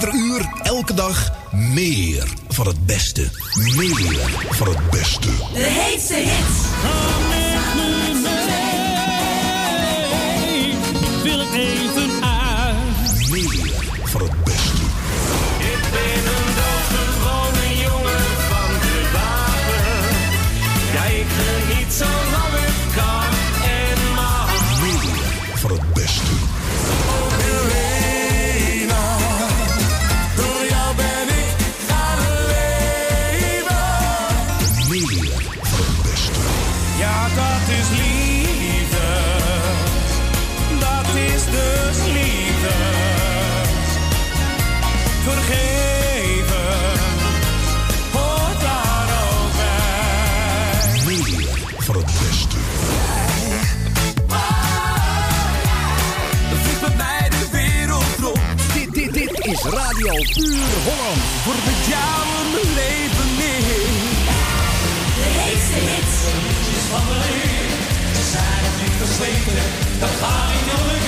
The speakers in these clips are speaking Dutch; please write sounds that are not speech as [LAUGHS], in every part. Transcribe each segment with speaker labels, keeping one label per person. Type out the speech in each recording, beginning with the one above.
Speaker 1: ieder uur, elke dag, meer van het beste. Meer van het beste.
Speaker 2: De heetste hits.
Speaker 3: Radio Puur Holland.
Speaker 4: Voor de jaren leven in.
Speaker 2: De heetste hits.
Speaker 4: de van de leer. Ze zijn nog niet versleten. Dat gaat niet lukken.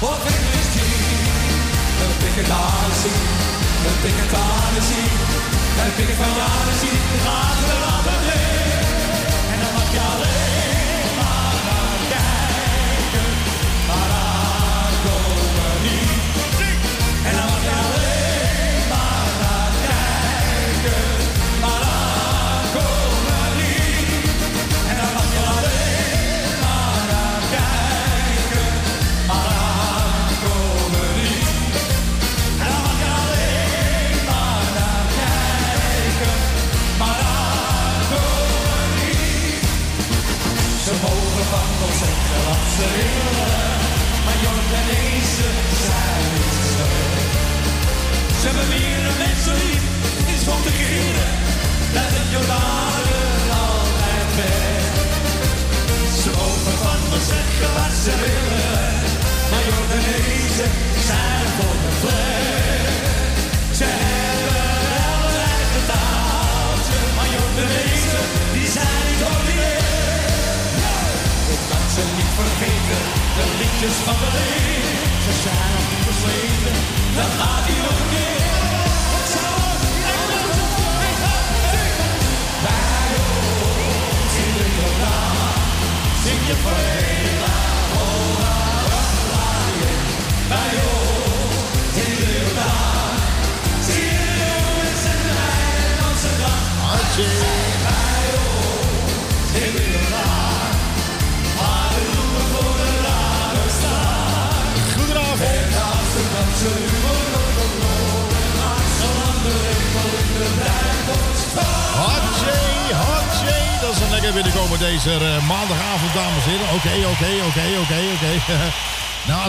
Speaker 4: Of ik misschien heb ik het aan zien, heb ik het aan zien, heb ik het aan zien, laten we laten En dan mag je alleen.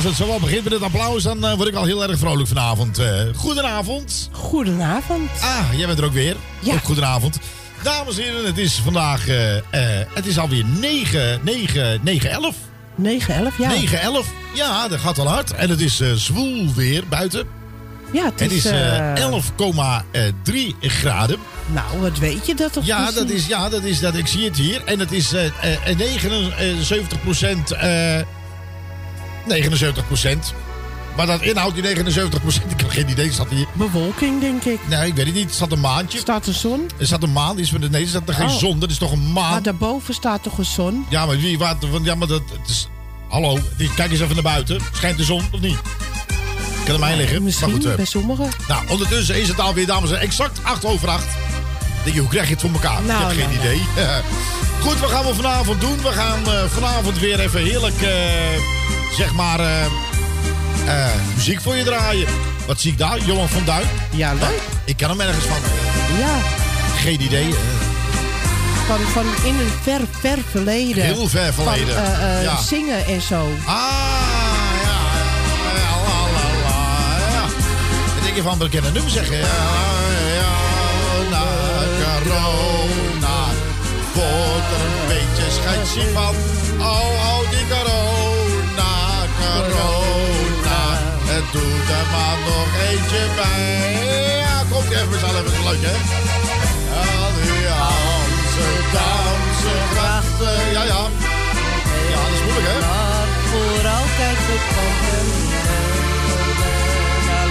Speaker 4: Het
Speaker 5: zo wel begint met het applaus, dan eh, word ik al heel erg vrolijk vanavond. Eh, goedenavond.
Speaker 6: Goedenavond.
Speaker 5: Ah, jij bent er ook weer.
Speaker 6: Ja.
Speaker 5: Ook goedenavond. Dames en heren, het is vandaag, eh, het is alweer 9, 9, 9, 11.
Speaker 6: 9, 11, ja.
Speaker 5: 9, 11. Ja, dat gaat al hard. En het is zwoel weer buiten.
Speaker 6: Ja, het
Speaker 5: Het
Speaker 6: is...
Speaker 5: is eh,
Speaker 6: eh,
Speaker 5: 11,3 graden.
Speaker 6: Nou, wat weet je dat toch
Speaker 5: Ja, dat is, ja, dat is dat. Ik zie het hier. En het is eh, eh, 79 procent. Eh 79 procent. Maar dat inhoudt die 79 procent. Ik heb geen idee. Staat hier.
Speaker 6: Bewolking, denk ik.
Speaker 5: Nee, ik weet het niet. Er staat een maandje.
Speaker 6: Staat de zon?
Speaker 5: Er staat een maan. Is, nee, er staat er geen
Speaker 6: Oh.
Speaker 5: zon. Dat is toch een
Speaker 6: Maar
Speaker 5: maan.
Speaker 6: daarboven staat toch een zon?
Speaker 5: Ja, maar wie wat? want- Ja, maar dat. Het is, hallo. Kijk eens even naar buiten. Schijnt de zon of niet? Kan er mij liggen.
Speaker 6: Misschien,
Speaker 5: maar goed, eh,
Speaker 6: bij sommigen.
Speaker 5: nou, ondertussen is het alweer, dames en heren, exact 8 over 8. Denk je, hoe krijg je het voor elkaar?
Speaker 6: Nou,
Speaker 5: ik heb geen
Speaker 6: nou,
Speaker 5: idee. [LAUGHS] Goed, wat gaan we vanavond doen? We gaan eh, vanavond weer even heerlijk, eh, zeg maar, eh, eh, muziek voor je draaien. Wat zie ik daar? Johan van Duin?
Speaker 6: Ja, leuk.
Speaker 5: Ik ken hem ergens van.
Speaker 6: Ja,
Speaker 5: Geen idee. eh,
Speaker 6: van, van in een ver, ver verleden.
Speaker 5: heel ver verleden.
Speaker 6: Van
Speaker 5: ja.
Speaker 6: zingen en zo.
Speaker 5: Ah, ja, ja, la, la, la, ja. Dan denk je van, we kennen nummer zeggen. Ja, ja, na corona. Wordt er een beetje van. Oh, oh, die corona, corona. Het doet er maar nog eentje bij. Ja, komt even allen, even leuk, hè? Amsterdamse grachten. Ja, ja. Ja, dat is moeilijk, hè?
Speaker 6: voor altijd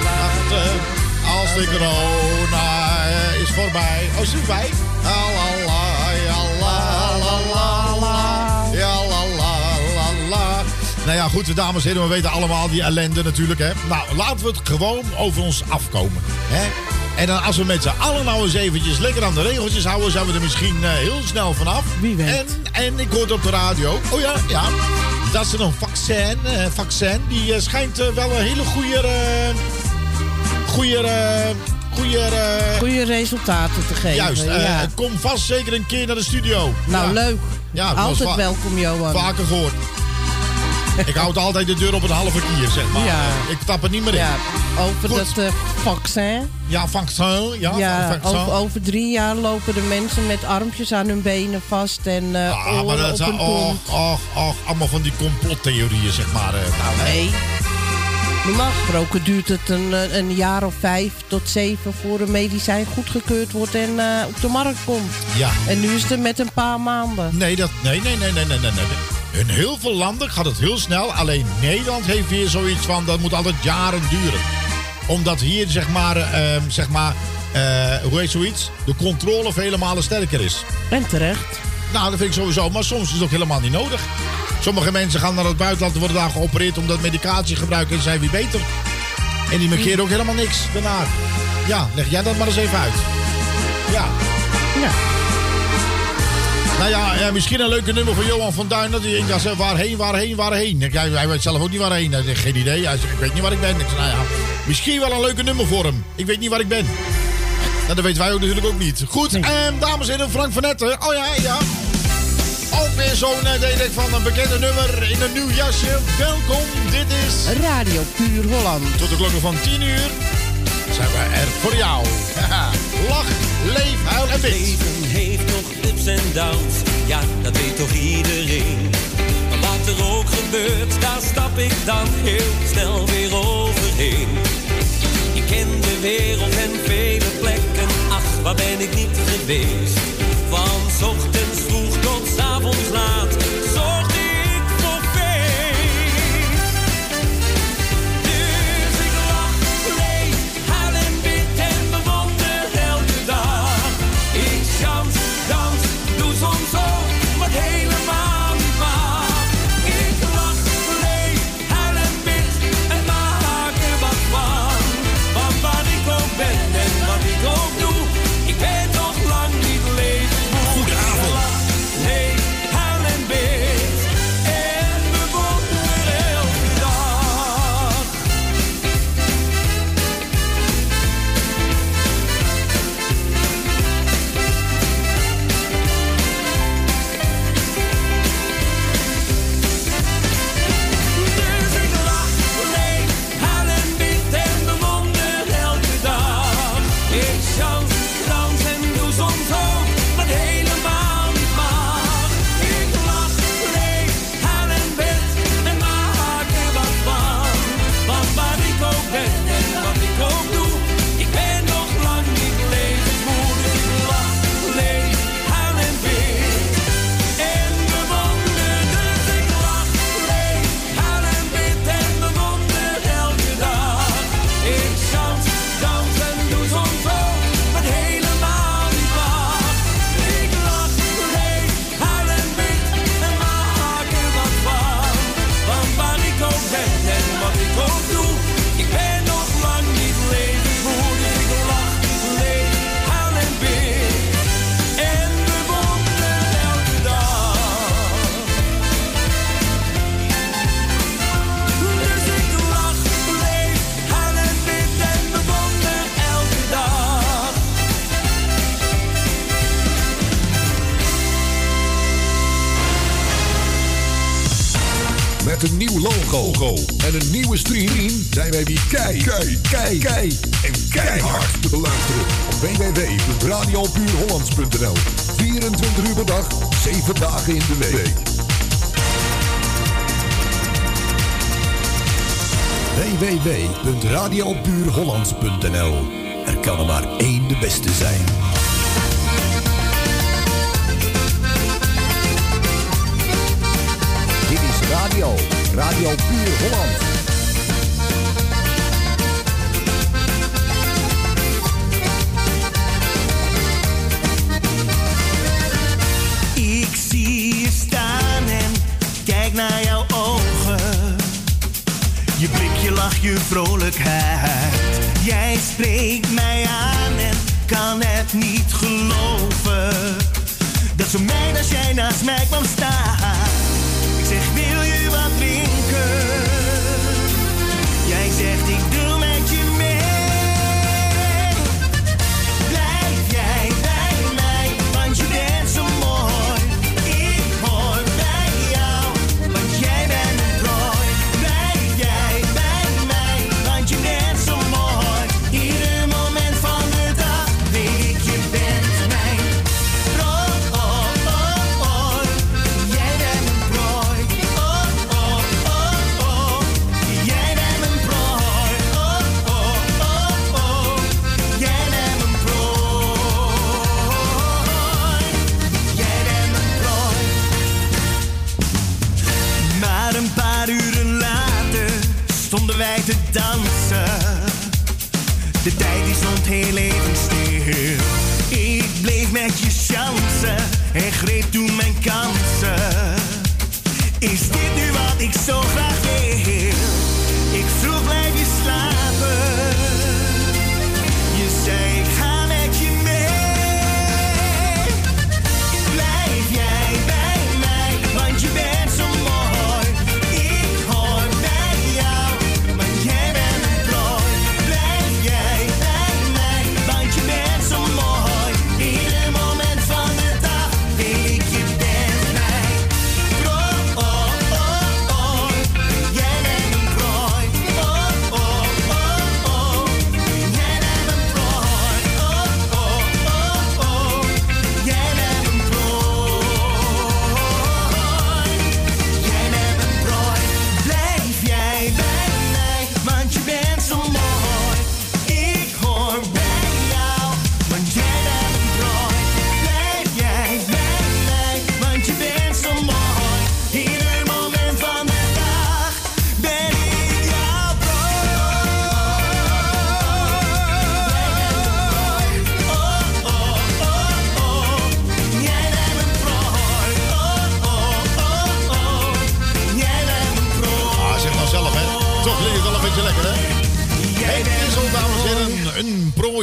Speaker 5: wachten als de corona is voorbij. Oh, is het voorbij? La la la, ja la Nou ja, goed, dames en heren, we weten allemaal die ellende natuurlijk, hè. Nou, laten we het gewoon over ons afkomen, hè. En dan als we met z'n allen nou eens eventjes lekker aan de regeltjes houden... zijn we er misschien eh, heel snel vanaf.
Speaker 6: Wie weet.
Speaker 5: En, en ik hoorde op de radio, oh ja, ja... dat ze een vaccin, eh, vaccin die eh, schijnt wel een hele goede... goede... goede
Speaker 6: Goede resultaten te geven.
Speaker 5: juist,
Speaker 6: ja.
Speaker 5: kom vast zeker een keer naar de studio.
Speaker 6: Nou,
Speaker 5: Ja,
Speaker 6: leuk.
Speaker 5: Ja,
Speaker 6: Altijd welkom, Johan.
Speaker 5: Vaker gehoord. [LAUGHS] ik houd altijd de deur op een halve kier, zeg maar.
Speaker 6: Ja.
Speaker 5: Ik tap er niet meer in.
Speaker 6: Ja, over
Speaker 5: Goed.
Speaker 6: dat eh, vaccin.
Speaker 5: Ja, vaccin. Ja,
Speaker 6: Ja,
Speaker 5: vaccin.
Speaker 6: over, over drie jaar lopen de mensen met armpjes aan hun benen vast en eh
Speaker 5: Ah, maar dat zijn och, och, och, allemaal van die complottheorieën, zeg maar. eh, nou.
Speaker 6: Nee. Normaal gesproken duurt het een, een jaar of vijf tot zeven voor een medicijn goedgekeurd wordt en op de markt komt.
Speaker 5: Ja.
Speaker 6: En nu is het met een paar maanden.
Speaker 5: Nee, dat, nee, nee, nee, nee, nee, nee, nee. In heel veel landen gaat het heel snel. Alleen Nederland heeft weer zoiets van, dat moet altijd jaren duren. Omdat hier, zeg maar, eh, zeg maar eh, hoe heet zoiets? De controle vele malen sterker is.
Speaker 6: En terecht.
Speaker 5: Nou, dat vind ik sowieso. Maar soms is het ook helemaal niet nodig. Sommige mensen gaan naar het buitenland en worden daar geopereerd omdat medicatie gebruiken en zijn weer beter. En die markeren ook helemaal niks daarna. Ja, leg jij dat maar eens even uit. Ja.
Speaker 6: Ja.
Speaker 5: Nou ja, ja, misschien een leuke nummer van Johan van Duin. Dat hij denkt, ja, zeg, waarheen, waarheen, waarheen. Ik, hij, hij weet zelf ook niet waarheen. Hij zegt, geen idee. Hij zegt, ik weet niet waar ik ben. Ik zeg, nou ja, misschien wel een leuke nummer voor hem. Ik weet niet waar ik ben. Nou, dat weten wij ook natuurlijk ook niet. Goed, en dames en heren, Frank van Netten. Oh ja, ja. Ook weer zo'n, eh, ik, van een bekende nummer in een nieuw jasje. Welkom, dit is...
Speaker 6: Radio Puur Holland.
Speaker 5: Tot de klokken van 10 uur zijn we er voor jou. Haha. [LAUGHS] Lach, leef, huil en bid.
Speaker 4: leven heeft en downs, ja, dat weet toch iedereen. Maar wat er ook gebeurt, daar stap ik dan heel snel weer overheen. Ik ken de wereld en vele plekken, ach, waar ben ik niet geweest. Van ochtends vroeg tot avonds laat,
Speaker 1: kei, kei, kei, kei en keihard te beluisteren op www.radiopuurhollands.nl 24 uur per dag, 7 dagen in de week. www.radiopuurhollands.nl Er kan er maar één de beste zijn.
Speaker 3: Dit is radio. Radio Puur Holland.
Speaker 7: Naar jouw ogen. Je blik, je lach, je vrolijkheid. Jij spreekt mij aan en kan het niet geloven. Dat zo mij als jij naast mij kwam staan.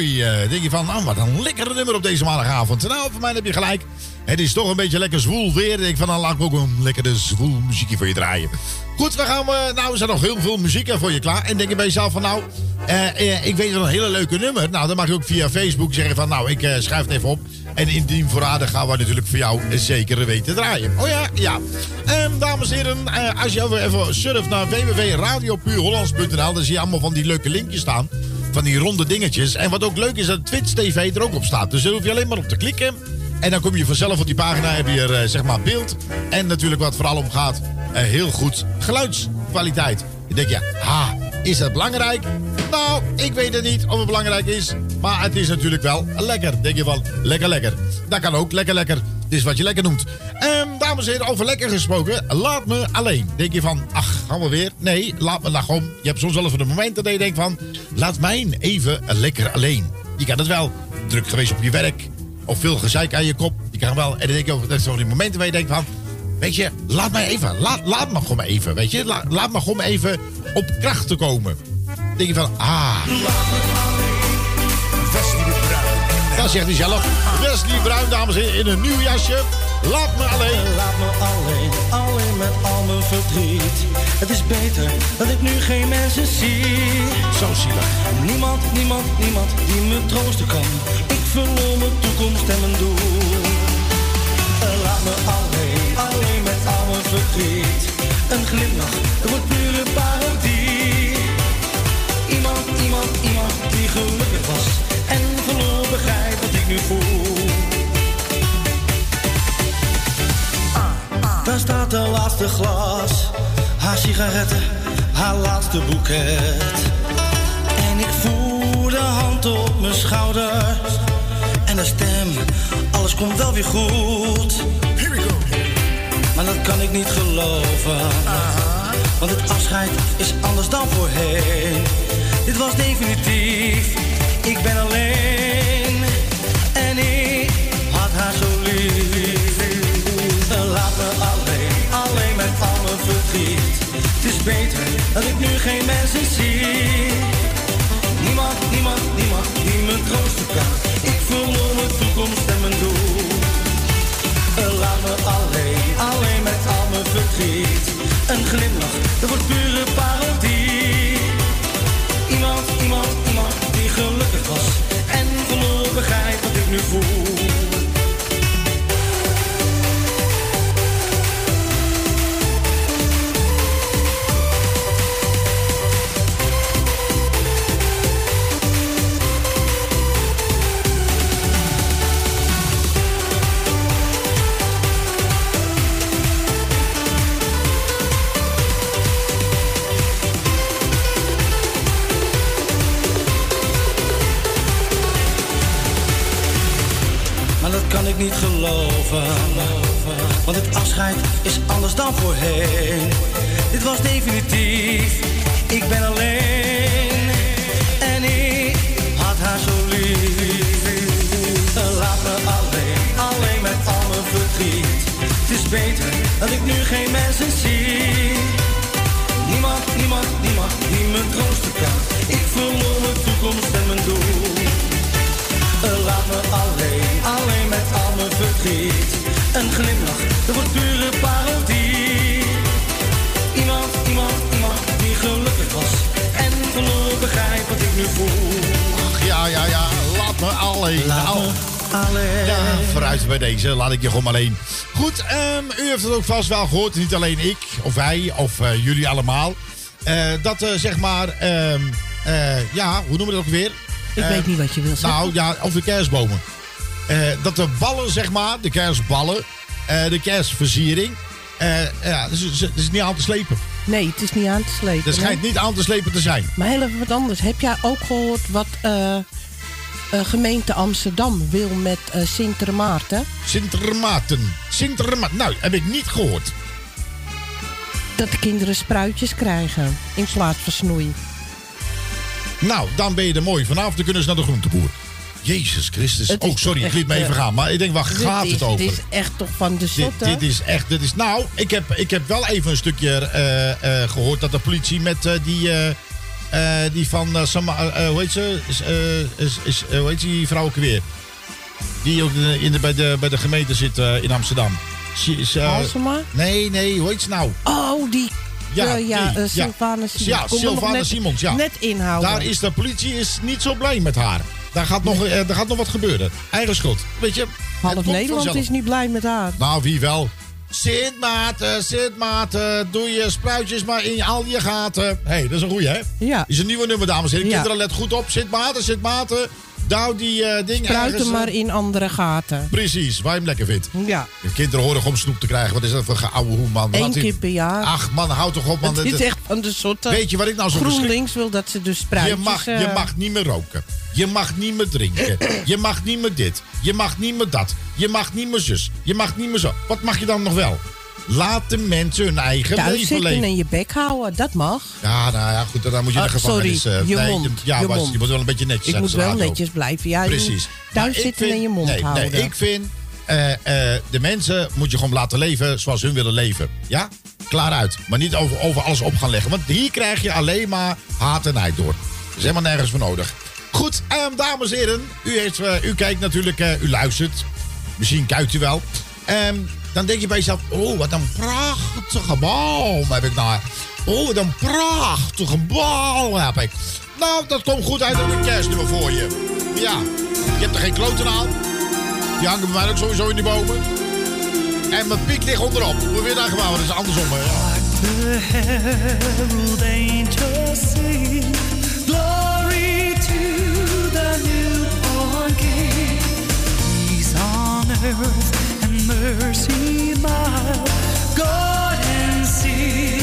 Speaker 5: Eh, denk je van, nou, wat een lekkere nummer op deze maandagavond. Nou, voor mij heb je gelijk. Het is toch een beetje lekker zwoel weer. Denk van, dan laat ik ook een lekkere zwoel muziekje voor je draaien. Goed, we gaan, eh, nou, er staat nog heel veel muziek eh, voor je klaar. En denk je bij jezelf van, nou, ik weet een hele leuke nummer. Nou, dan mag je ook via Facebook zeggen van, nou, ik schrijf het even op. En indien voorradig gaan we natuurlijk voor jou zeker weten draaien. Oh ja, ja. Ehm, dames en heren, als je even surft naar www.radiopuurhollands.nl... dan zie je allemaal van die leuke linkjes staan. Van die ronde dingetjes. En wat ook leuk is, dat Twitch TV er ook op staat. Dus daar hoef je alleen maar op te klikken. En dan kom je vanzelf op die pagina, heb je er eh, zeg maar beeld. En natuurlijk wat vooral om gaat, eh, heel goed geluidskwaliteit. Dan denk je, ha, is dat belangrijk? Nou, ik weet het niet of het belangrijk is. Maar het is natuurlijk wel lekker. Denk je van, lekker, lekker. Dat kan ook, lekker, lekker. Is wat je lekker noemt. Ehm, dames en heren, over lekker gesproken. Laat me alleen. Denk je van, ach, gaan we weer? Nee, laat me nou gewoon. Je hebt soms wel even de momenten dat je denkt van... Laat mij even lekker alleen. Je kan het wel. Druk geweest op je werk. Of veel gezeik aan je kop. Je kan wel. En dan denk je, ook, dat zijn die momenten waar je denkt van... Weet je, laat mij even. Laat, laat me gewoon even. Weet je, laat, me gewoon even op kracht te komen. Denk je van, ah... Zeg zegt hij zelf. Wesley Bruin, dames in een nieuw jasje. Laat me alleen.
Speaker 2: Laat me alleen, alleen met al mijn verdriet. Het is beter dat ik nu geen mensen zie.
Speaker 5: Zo zielig.
Speaker 2: Niemand, niemand, niemand die me troosten kan. Ik verloor mijn toekomst en mijn doel. Eh, laat me alleen, alleen met al mijn verdriet. Een glimlach, het wordt pure
Speaker 8: parodie. Iemand, iemand, iemand die gelukkig was en nu voel. Daar staat de laatste glas, haar sigaretten, haar laatste boeket. En ik voel de hand op mijn schouder en de stem, alles komt wel weer goed. Maar dat kan ik niet geloven. Want het afscheid is anders dan voorheen. Dit was definitief. Ik ben alleen. Het is beter dat ik nu geen mensen zie. Niemand, niemand, niemand die me troosten kan. Ik verloor mijn toekomst en mijn doel. Laat me alleen, alleen met al mijn verdriet. Een glimlach, dat wordt pure parodie. Iemand, iemand, iemand die gelukkig was en verloor begrijpt wat ik nu voel. Geloven. Want het afscheid is anders dan voorheen. Dit was definitief. Ik ben alleen. En ik had haar zo lief. Laat me alleen, alleen met al mijn verdriet. Het is beter dat ik nu geen mensen zie. Niemand, niemand, niemand die me verdriet. Een glimlach, dat wordt pure parodie. Iemand, iemand, iemand die gelukkig was. En verloor begrijp wat ik nu voel.
Speaker 5: Ach, ja, ja, ja. Laat me alleen.
Speaker 8: Laat
Speaker 5: Nou,
Speaker 8: me alleen.
Speaker 5: Ja, vooruit bij deze. Laat ik je gewoon alleen. Goed, ehm, u heeft het ook vast wel gehoord. Niet alleen ik of wij of eh, jullie allemaal. Eh, dat eh, zeg maar, ehm, eh, ja, hoe noemen we dat ook weer?
Speaker 6: Ik weet niet wat je wil zeggen.
Speaker 5: Nou ja, over de kerstbomen. Eh, dat de ballen, zeg maar, de kerstballen, eh, de kerstversiering. eh, ja, dat is, dat is niet aan te slepen.
Speaker 6: Nee, het is niet aan te slepen.
Speaker 5: Dat schijnt
Speaker 6: hè?
Speaker 5: niet aan te slepen te zijn.
Speaker 6: Maar heel even wat anders. Heb jij ook gehoord wat gemeente Amsterdam wil met eh Sint Maarten?
Speaker 5: Sintermaten. Sintermaten. Nou, heb ik niet gehoord.
Speaker 6: Dat de kinderen spruitjes krijgen in plaats van snoei.
Speaker 5: Nou, dan ben je er mooi vanaf. Dan kunnen ze naar de groenteboer. Jezus Christus.
Speaker 6: Het
Speaker 5: Oh, sorry, ik liet me even
Speaker 6: eh,
Speaker 5: gaan. Maar ik denk, waar
Speaker 6: Dit
Speaker 5: gaat
Speaker 6: is-
Speaker 5: het over?
Speaker 6: Dit is echt toch van de
Speaker 5: Dit,
Speaker 6: zotte?
Speaker 5: dit is echt, dit is... Nou, ik heb, ik heb wel even een stukje eh, eh, gehoord dat de politie met die... die van Sama, hoe heet ze? Is, is, is, hoe heet die vrouw ook weer? Die ook in de, bij, de, bij de gemeente zit in Amsterdam. Is? Nee, nee, hoe heet ze nou?
Speaker 6: Oh, die.
Speaker 5: Ja,
Speaker 6: Ja, ja, Sylvana Simons.
Speaker 5: Ja, Sylvana
Speaker 6: net-
Speaker 5: Simons, ja.
Speaker 6: Net inhouden.
Speaker 5: Daar is de politie is niet zo blij met haar. Daar gaat nog, eh, daar gaat nog wat gebeuren. Eigen schuld. Weet je,
Speaker 6: Half Nederland
Speaker 5: vanzelf.
Speaker 6: is niet blij met haar.
Speaker 5: Nou, wie wel? Sint Maarten, Sint Maarten, doe je spruitjes maar in al je gaten. Hé, hey, dat is een goeie, hè?
Speaker 6: Ja.
Speaker 5: Is een nieuwe nummer, dames en heren.
Speaker 6: Ja.
Speaker 5: Kinderen, let goed op. Sint Maarten, Sint Maarten. Douw die eh dingen
Speaker 6: Spruiten
Speaker 5: ergens, eh,
Speaker 6: maar in andere gaten.
Speaker 5: Precies, waar je hem lekker vindt.
Speaker 6: Ja.
Speaker 5: De kinderen horen om snoep te krijgen. Wat is dat voor geouwe hoe, man?
Speaker 6: Eén keer per jaar.
Speaker 5: Ach, man, houd toch op, man.
Speaker 6: het is echt de zotte.
Speaker 5: Weet je wat ik nou zo
Speaker 6: GroenLinks wil dat ze dus spruitjes...
Speaker 5: Je mag,
Speaker 6: eh,
Speaker 5: je mag niet meer roken. Je mag niet meer drinken. Je mag niet meer dit. Je mag niet meer dat. Je mag niet meer zus. Je mag niet meer zo. Wat mag je dan nog wel? Laat de mensen hun eigen
Speaker 6: thuis
Speaker 5: leven
Speaker 6: zitten
Speaker 5: leven.
Speaker 6: en je bek houden, dat mag.
Speaker 5: Ja, nou ja, goed, dan moet je in de
Speaker 6: sorry,
Speaker 5: gevangenis. eh,
Speaker 6: je
Speaker 5: nee,
Speaker 6: mond,
Speaker 5: Ja,
Speaker 6: je mond.
Speaker 5: je moet wel een beetje netjes
Speaker 6: Ik moet wel netjes blijven. Ja,
Speaker 5: Precies.
Speaker 6: Thuis
Speaker 5: ik
Speaker 6: zitten
Speaker 5: vind-
Speaker 6: en je mond
Speaker 5: nee,
Speaker 6: houden.
Speaker 5: Nee, ik vind, eh, eh, de mensen moet je gewoon laten leven zoals hun willen leven. Ja? Klaar uit. Maar niet over, over alles op gaan leggen. Want hier krijg je alleen maar haat en nijd door. Dat is helemaal nergens voor nodig. Goed, ehm, dames en heren. U, heeft, eh, u kijkt natuurlijk, eh, u luistert. Misschien kijkt u wel. Ehm, dan denk je bij jezelf, oh, wat een prachtige boom heb ik daar. Oh, wat een prachtige boom heb ik. Nou, dat komt goed uit op een kerstnummer voor je. Ja, je hebt er geen kloten aan. Die hangen bij mij ook sowieso in die bomen. En mijn piek ligt onderop. Hoe weer daar gewoon, dat is andersom. Hè?
Speaker 7: earth and mercy mild. God and
Speaker 9: sea.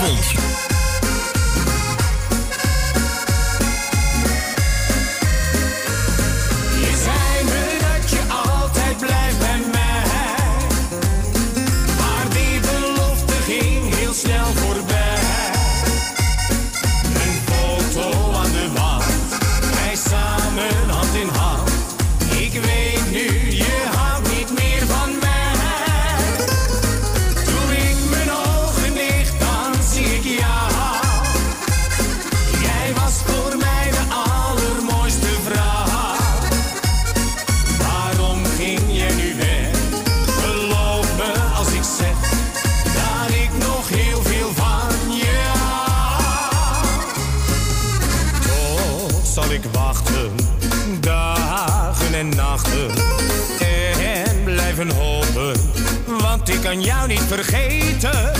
Speaker 10: Goedenavond.
Speaker 3: Kan jou niet vergeten.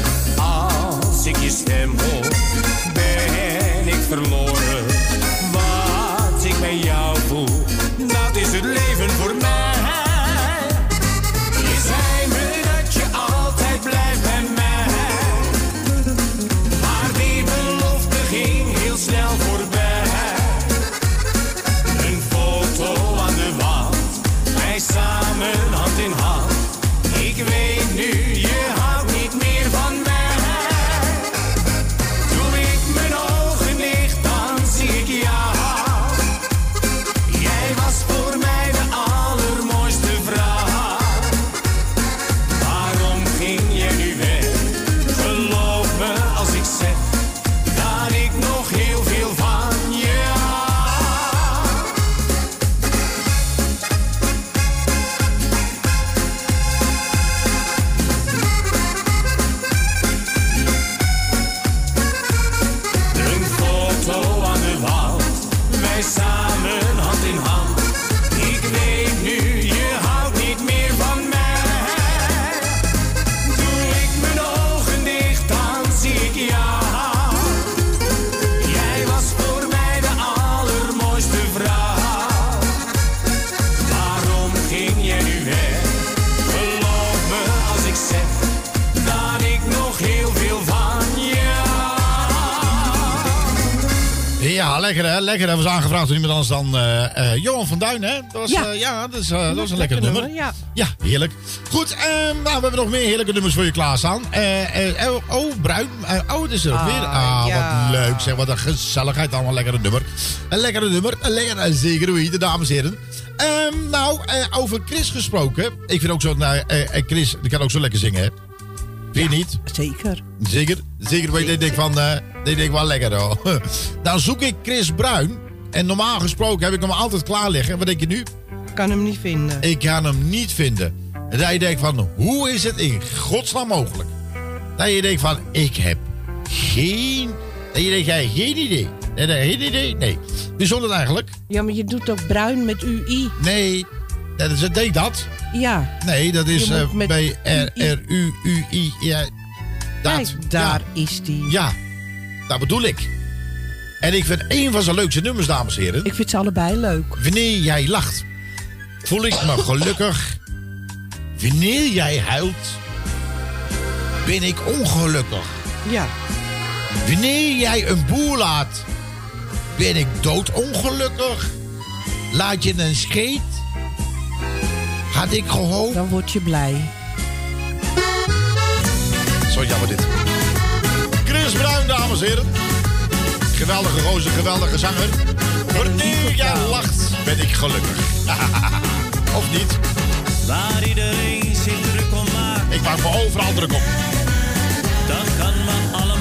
Speaker 5: Lekker. Dat was aangevraagd door iemand anders dan eh, eh, Johan van Duin, hè? Dat was,
Speaker 6: Ja.
Speaker 5: ja. ja, dat is, eh, dat was een lekker nummer.
Speaker 6: Ja.
Speaker 5: Ja, heerlijk. Goed, ehm, nou, we hebben nog meer heerlijke nummers voor je klaarstaan. Eh eh, oh, oh, Bruin. Eh, oh, het is er ook
Speaker 6: Ah,
Speaker 5: weer. Ah,
Speaker 6: ja.
Speaker 5: wat leuk zeg. Wat een gezelligheid. Allemaal lekkere nummer. Een lekkere nummer. Een lekkere, zeker weten, dames en heren. Ehm, nou, eh, over Chris gesproken. Ik vind ook zo, nou, eh, eh, Chris, die kan ook zo lekker zingen, hè? Vind je niet?
Speaker 6: Zeker.
Speaker 5: Zeker, zeker. Maar ik denk van, ik denk wel lekker hoor. [LAUGHS] Dan zoek ik Chris Bruin. En normaal gesproken heb ik hem altijd klaar liggen. Wat denk je nu?
Speaker 6: Kan hem niet vinden.
Speaker 5: Ik kan hem niet vinden. En dat je denkt van, hoe is het in godsnaam mogelijk? Dat je denkt van, ik heb geen... Dat je denkt, jij geen idee. Nee, nee, geen idee. Nee. Bijzonder eigenlijk.
Speaker 6: Ja, maar je doet ook bruin met UI.
Speaker 5: Nee, dat is, deed dat.
Speaker 6: Ja.
Speaker 5: Nee, dat is
Speaker 6: met
Speaker 5: bij R-R-U-U-I. Ja, dat.
Speaker 6: Kijk, daar is die.
Speaker 5: Ja, dat bedoel ik. En ik vind een van zijn leukste nummers, dames en heren.
Speaker 6: Ik vind ze allebei leuk.
Speaker 5: Wanneer jij lacht, voel ik me gelukkig. Wanneer jij huilt, ben ik ongelukkig.
Speaker 6: Ja.
Speaker 5: Wanneer jij een boer laat, ben ik doodongelukkig. Laat je een scheet, had ik gehoopt.
Speaker 6: Dan word je blij.
Speaker 5: Zo jammer dit. Dames en heren. Geweldige gozer, geweldige zanger. Wanneer jij lacht, ben ik gelukkig. [LAUGHS] of niet?
Speaker 11: Waar iedereen zich druk om maakt,
Speaker 5: Ik maak me overal druk op.
Speaker 11: dat kan me allemaal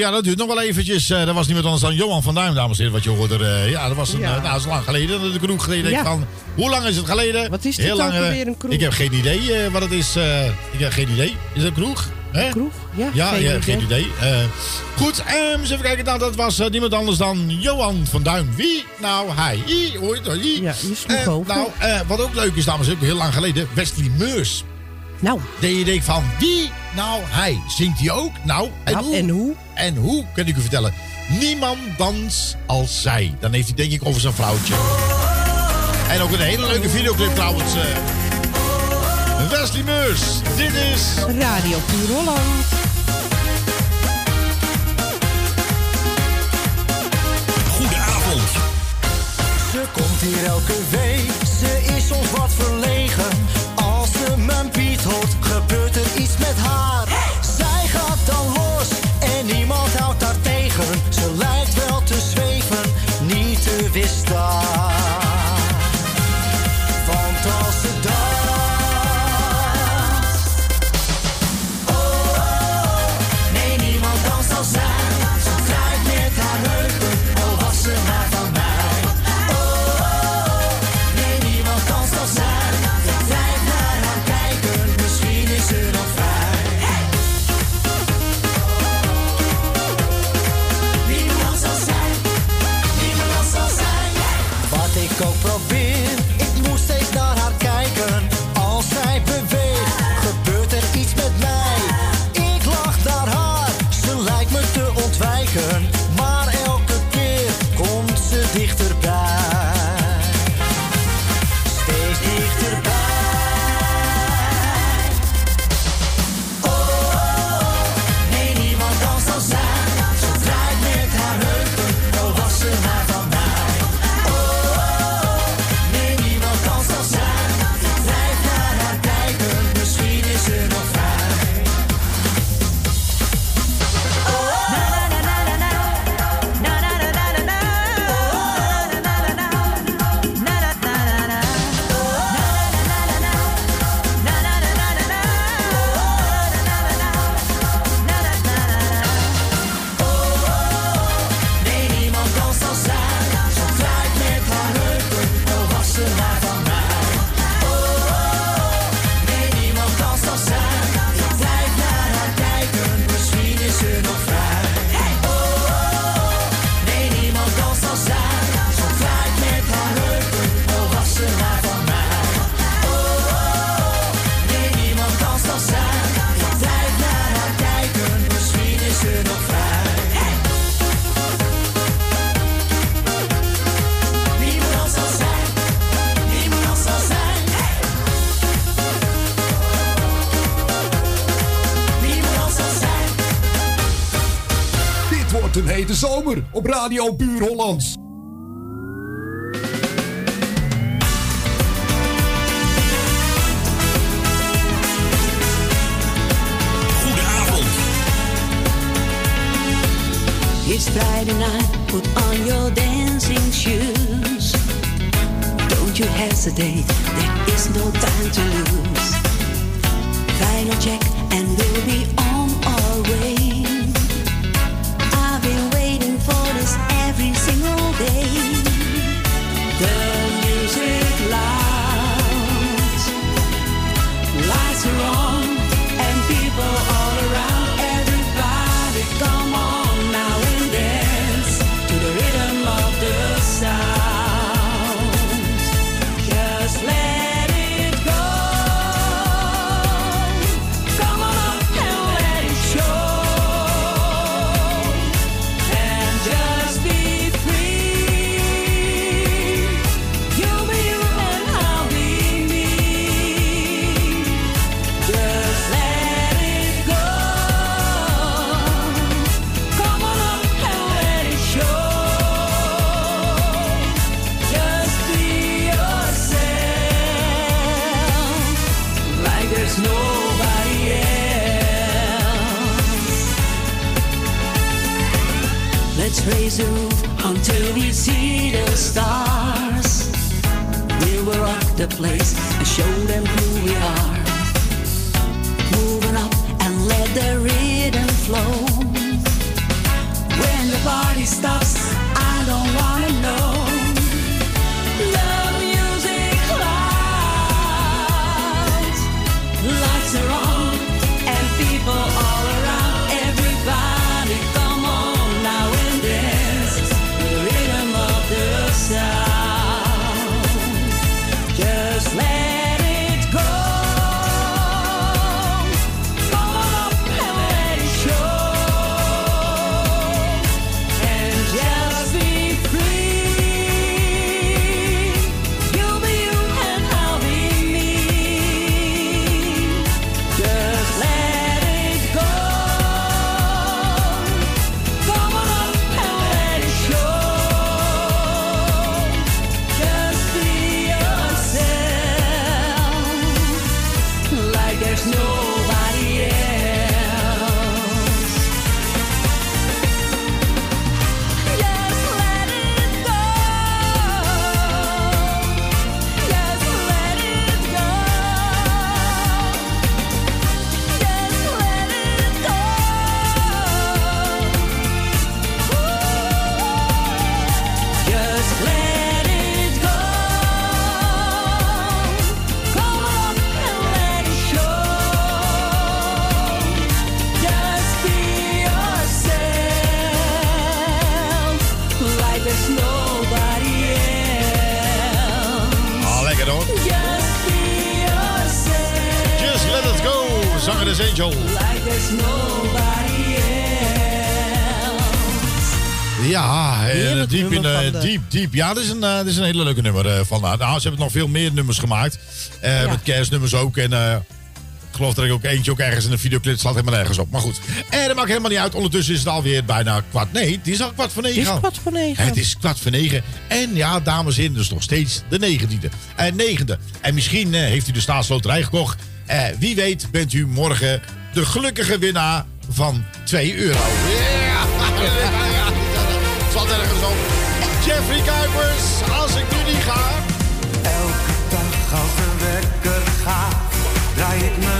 Speaker 12: Ja,
Speaker 13: dat
Speaker 12: duurt
Speaker 5: nog wel eventjes. Eh, dat was niemand anders dan Johan van Duim, dames en heren, wat je hoorde. Uh, eh, ja, dat was een, eh, nou, is lang geleden. De kroeg geleden. Van, hoe lang is het geleden?
Speaker 6: Wat is dit
Speaker 5: Heel lang,
Speaker 6: weer een kroeg?
Speaker 5: Ik heb geen idee wat het is. ik heb geen idee. Is het een kroeg?
Speaker 6: Kroeg? Ja,
Speaker 5: ja
Speaker 6: geen, idee.
Speaker 5: Goed, ehm, eens even kijken. Nou, dat was niemand anders dan Johan van Duim. Wie? Nou, hij.
Speaker 6: Ja, je sloeg over.
Speaker 5: Nou, wat ook leuk is, dames en heren, heel lang geleden. Wesley Meurs.
Speaker 6: Nou.
Speaker 5: Dat je denkt van wie? Nou, hij. Zingt hij ook? Nou, en
Speaker 6: nou,
Speaker 5: hoe?
Speaker 6: En hoe?
Speaker 5: En hoe, kan ik u vertellen. Niemand dans als zij. Dan heeft hij denk ik over zijn vrouwtje. En ook een hele leuke videoclip trouwens. Eh. Wesley Meurs, dit is...
Speaker 6: Radio Puur Holland.
Speaker 7: Ze komt hier elke week, ze is ons wat verlegen. Als ze mijn het haar.
Speaker 1: Zomer op Radio Puur Hollands.
Speaker 14: Goedenavond.
Speaker 15: It's Friday night, put on your dancing shoes. Don't you hesitate, there is no time to lose. Final check and we'll be on our way. Every single day. The music loud, lights are on, the place and show them who we are. Moving up and let the rhythm flow. When the party stops,
Speaker 5: diep. Ja, dit is een, eh, dit is een hele leuke nummer eh, van. haar. Nou, ze hebben nog veel meer nummers gemaakt. Eh, Met kerstnummers ook. En eh, ik geloof dat ik ook eentje ook ergens in een videoclip slaat helemaal nergens op. Maar goed, en dat maakt helemaal niet uit. Ondertussen is het alweer bijna kwart. Nee, het is al kwart voor negen.
Speaker 6: Het is kwart voor negen.
Speaker 5: Het is kwart voor negen. En ja, dames en heren, dus nog steeds de negentiende. En negende. En misschien heeft u de staatsloterij gekocht. Eh, wie weet bent u morgen de gelukkige winnaar van 2 euro. Ja, het zat ergens op. Jeffrey Kuipers, als ik nu niet ga.
Speaker 2: Elke dag als de wekker gaat, draai ik me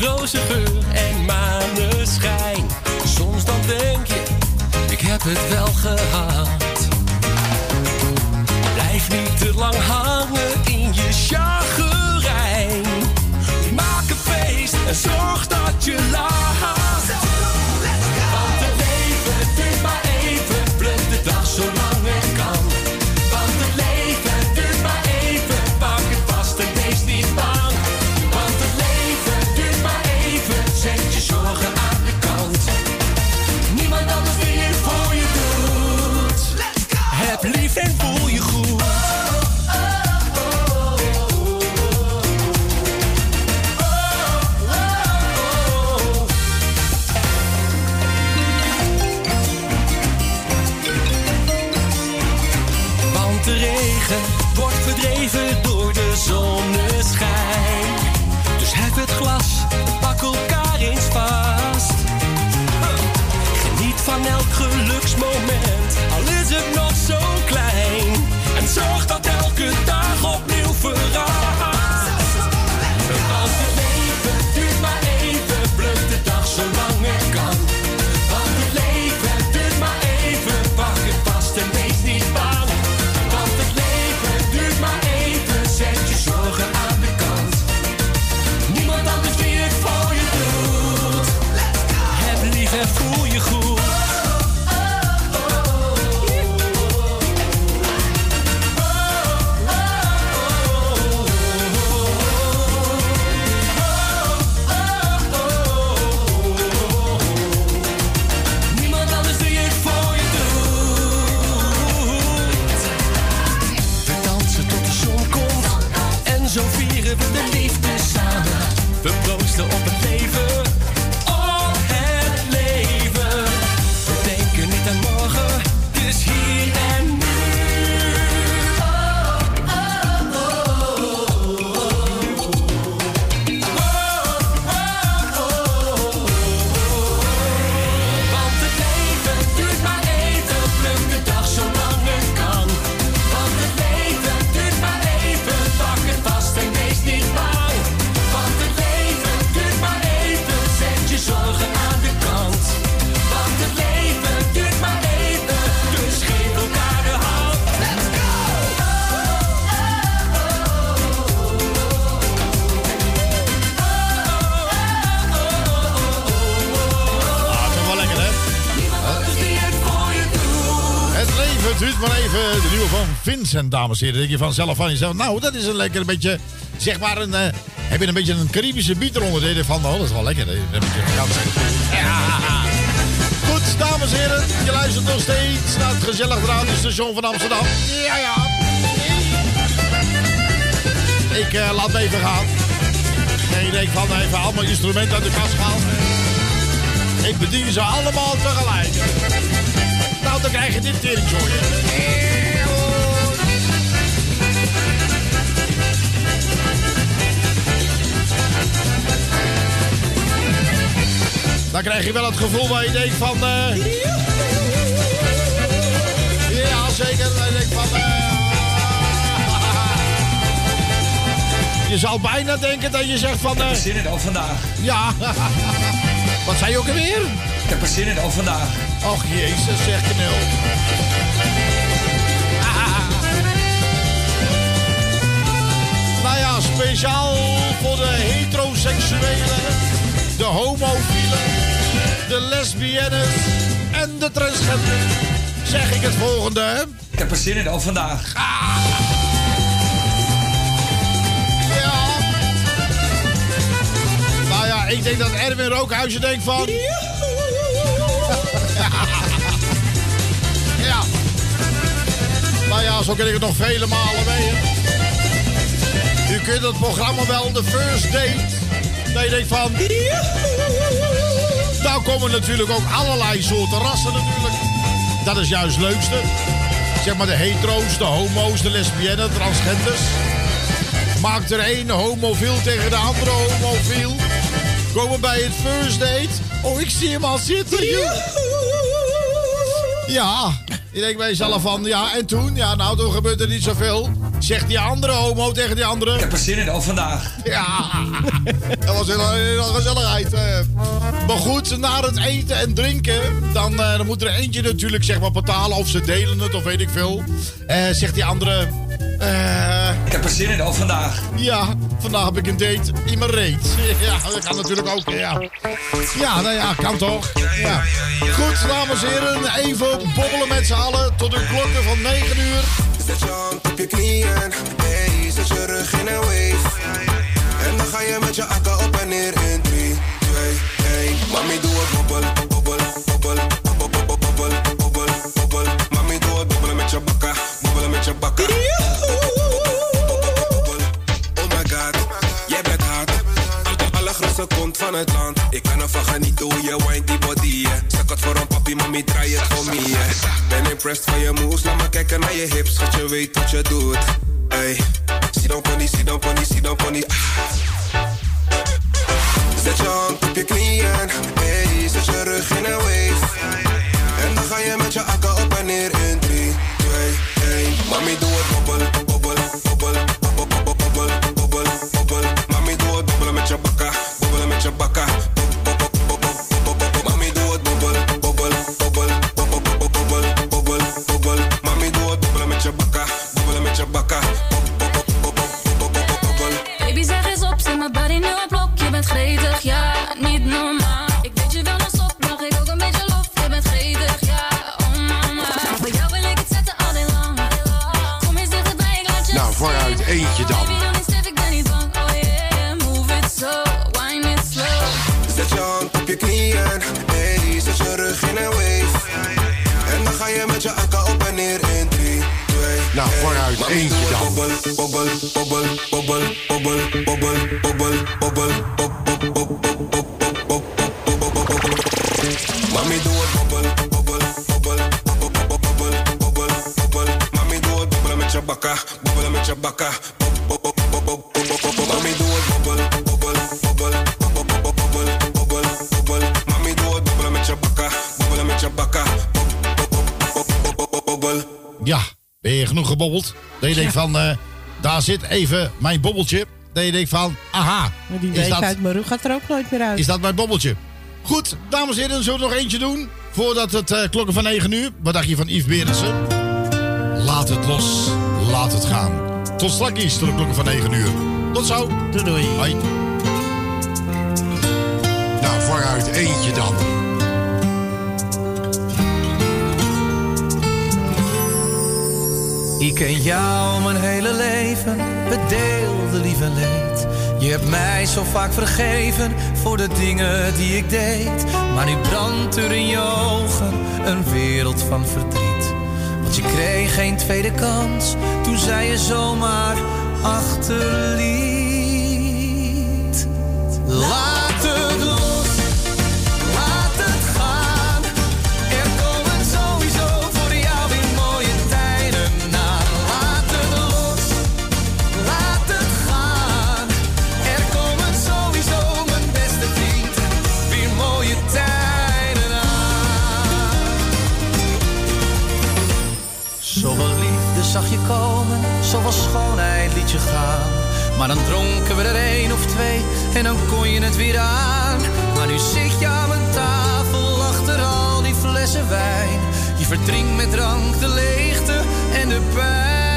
Speaker 4: rozengeur en maneschijn. Soms dan denk je, ik heb het wel gehad. Blijf niet te lang hangen in je chagrijn. Maak een feest en zorg dat
Speaker 5: Vincent, dames en heren. Denk je vanzelf van jezelf. Nou, dat is een lekker beetje, zeg maar, een, eh, heb je een beetje een Caribische beat eronder. Denk je van, dat is wel lekker. hè? Een beetje vakantiegevoel. Ja. Goed, dames en heren. Je luistert nog steeds naar het gezellig radiostation van Amsterdam. Ja, ja. Ik eh, laat me even gaan. En je denkt van, even allemaal instrumenten uit de kast gehaald. Ik bedien ze allemaal tegelijk. Nou, dan krijg je dit teringzooi. Dan krijg je wel het gevoel waar je denkt van... eh ja, zeker. Dan denk van... eh, je zou bijna denken dat je zegt van...
Speaker 16: Ik heb
Speaker 5: eh,
Speaker 16: er zin in al vandaag.
Speaker 5: ja. [LAUGHS] Wat zei je ook alweer?
Speaker 16: Ik heb er zin in al vandaag.
Speaker 5: Och jezus, zeg knul. [LAUGHS] Nou ja, speciaal voor de heteroseksuelen, de homofielen, de lesbiennes en de transgenders zeg ik het volgende. hè?
Speaker 16: Ik heb er zin in al vandaag.
Speaker 5: Ja. Nou ja, ik denk dat Erwin Rookhuizen denkt van... [LAUGHS] ja. Nou ja, zo ken ik het nog vele malen mee. hè. U kunt het programma wel de first date. Dat je denkt van... Daar komen natuurlijk ook allerlei soorten rassen natuurlijk. Dat is juist het leukste. Zeg maar de hetero's, de homo's, de lesbiennes, transgenders. Maakt er één homofiel tegen de andere homofiel. Komen bij het first date. Oh, ik zie hem al zitten. Ja, je denkt bij jezelf van, ja, en toen? Ja, nou, toen gebeurt er niet zoveel. Zegt die andere homo tegen die andere. Ik
Speaker 16: heb er zin in, al vandaag.
Speaker 5: Ja, [LAUGHS] dat was heel, heel gezelligheid. eh. Maar goed, na het eten en drinken, dan, eh, dan moet er eentje natuurlijk zeg maar betalen. Of ze delen het, of weet ik veel. Eh, zegt die andere...
Speaker 16: Ik heb er zin in, al vandaag.
Speaker 5: ja, vandaag heb ik een date in mijn reet. [LAUGHS] Ja, dat kan natuurlijk ook, ja. Ja, nou ja, kan toch? Ja. Goed, dames en heren, even bobbelen met z'n allen tot de klokken van 9 uur.
Speaker 17: Zet je hand op je knieën, hey, zet je rug in een wave. En dan ga je met je akka op en neer in 3, 2, 1. Mami, doe het bobbel, bobbel, bobbel, bobbel, bobbel, bobbel, bobbel. Mami, doe het bobbelen met je bakka, bobbelen met je bakka. Oh kont van het land. Ik kan ervan genieten hoe je wine die body, yeah. Zak het voor een papi, mami, draai het voor me, yeah. Ben impressed van je moves, laat maar kijken naar je hips. Dat je weet wat je doet. Hey, sit down pony, sit down pony, sit down pony. Zet je hand op je knieën, hey, zet je rug in een wave. En dan ga je met je akka op en neer in 3, 2, 1. Mami, doe het bobbel,
Speaker 18: Ja, ben
Speaker 17: je
Speaker 5: genoeg gebobbeld? Dat je denkt van, eh, daar zit even mijn bobbeltje. Dat je denkt van, aha,
Speaker 6: Die
Speaker 5: is
Speaker 6: week
Speaker 5: dat,
Speaker 6: uit mijn rug gaat er ook nooit meer uit.
Speaker 5: is dat mijn bobbeltje? Goed, dames en heren, zullen we nog eentje doen? Voordat het eh, klokken van 9 uur. Wat dacht je van Yves Berendsen? Laat het los, laat het gaan. Tot straks tot de klokken van 9 uur. Tot zo.
Speaker 6: Doei doei.
Speaker 5: Hoi.
Speaker 19: Nou, vooruit, eentje dan.
Speaker 2: Ik ken jou mijn hele leven, we deelden lief en leed. Je hebt mij zo vaak vergeven voor de dingen die ik deed. Maar nu brandt er in je ogen een wereld van verdriet. Want je kreeg geen tweede kans toen zij je zomaar achterliet. Laat schoonheid liet je gaan. Maar dan dronken we er één of twee en dan kon je het weer aan. Maar nu zit je aan mijn tafel achter al die flessen wijn. Je verdrinkt met drank de leegte en de pijn.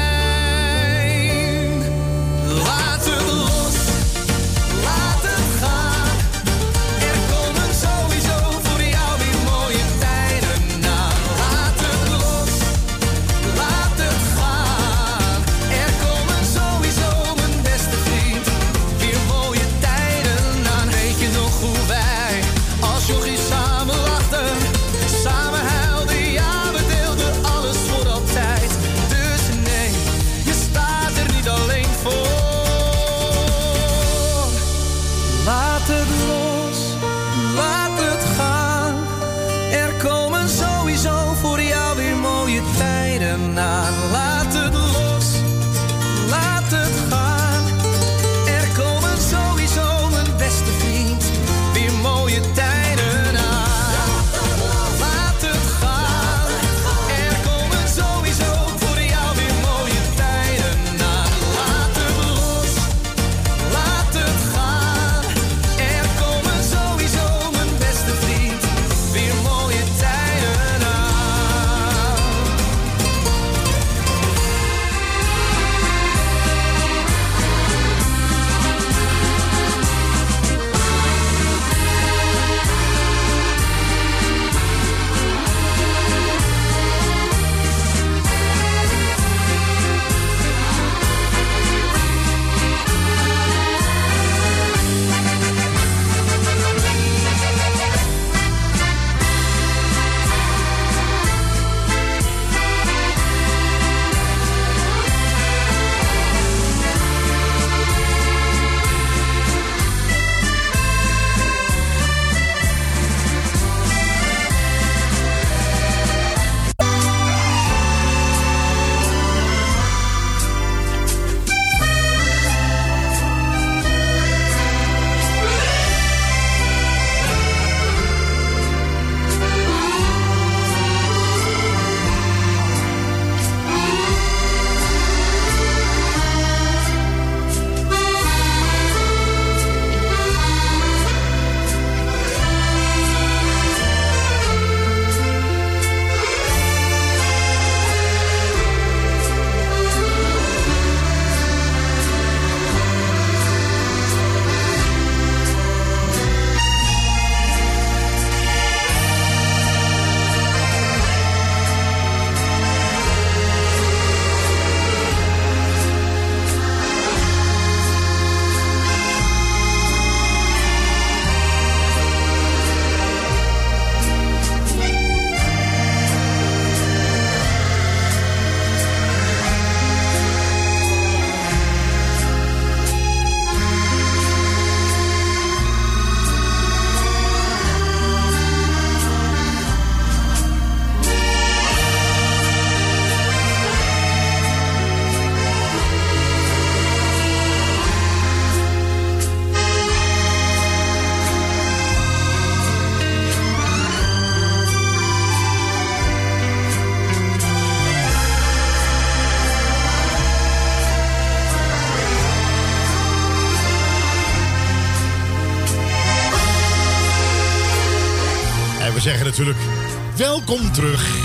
Speaker 5: Welkom terug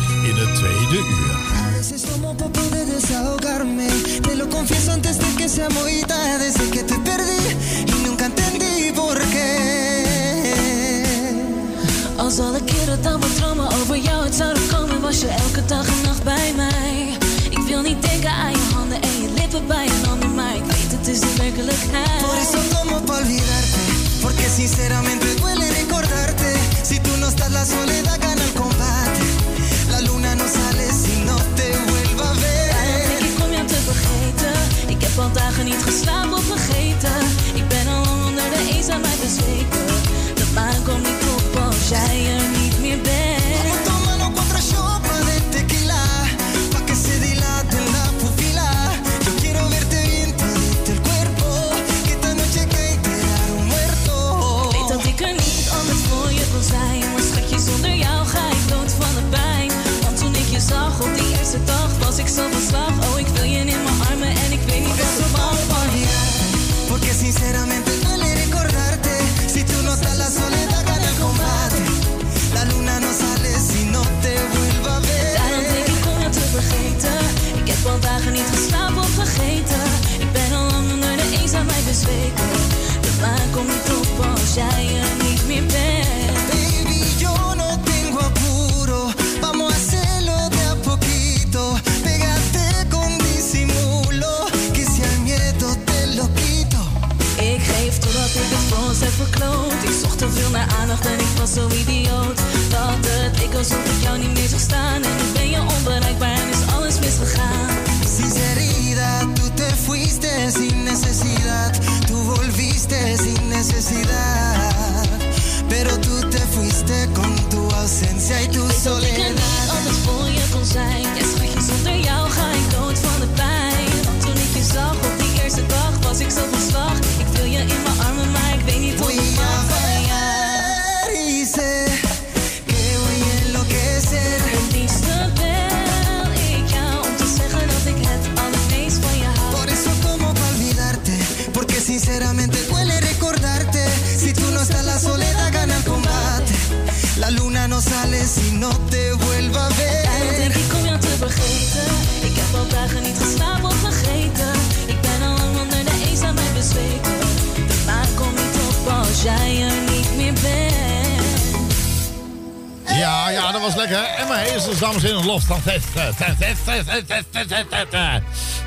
Speaker 20: was
Speaker 5: lekker. En mijn heersters, dames en heren, los.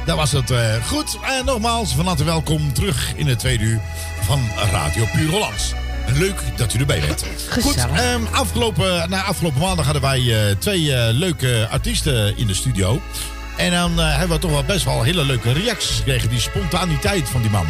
Speaker 5: Dat was het. eh, goed, en nogmaals, van harte welkom terug in het tweede uur van Radio Puur Hollands. Leuk dat u erbij bent. Goed, ehm, afgelopen, nou, afgelopen maandag hadden wij eh, twee eh, leuke artiesten in de studio. En dan hebben we toch wel best wel hele leuke reacties gekregen. Die spontaniteit van die man.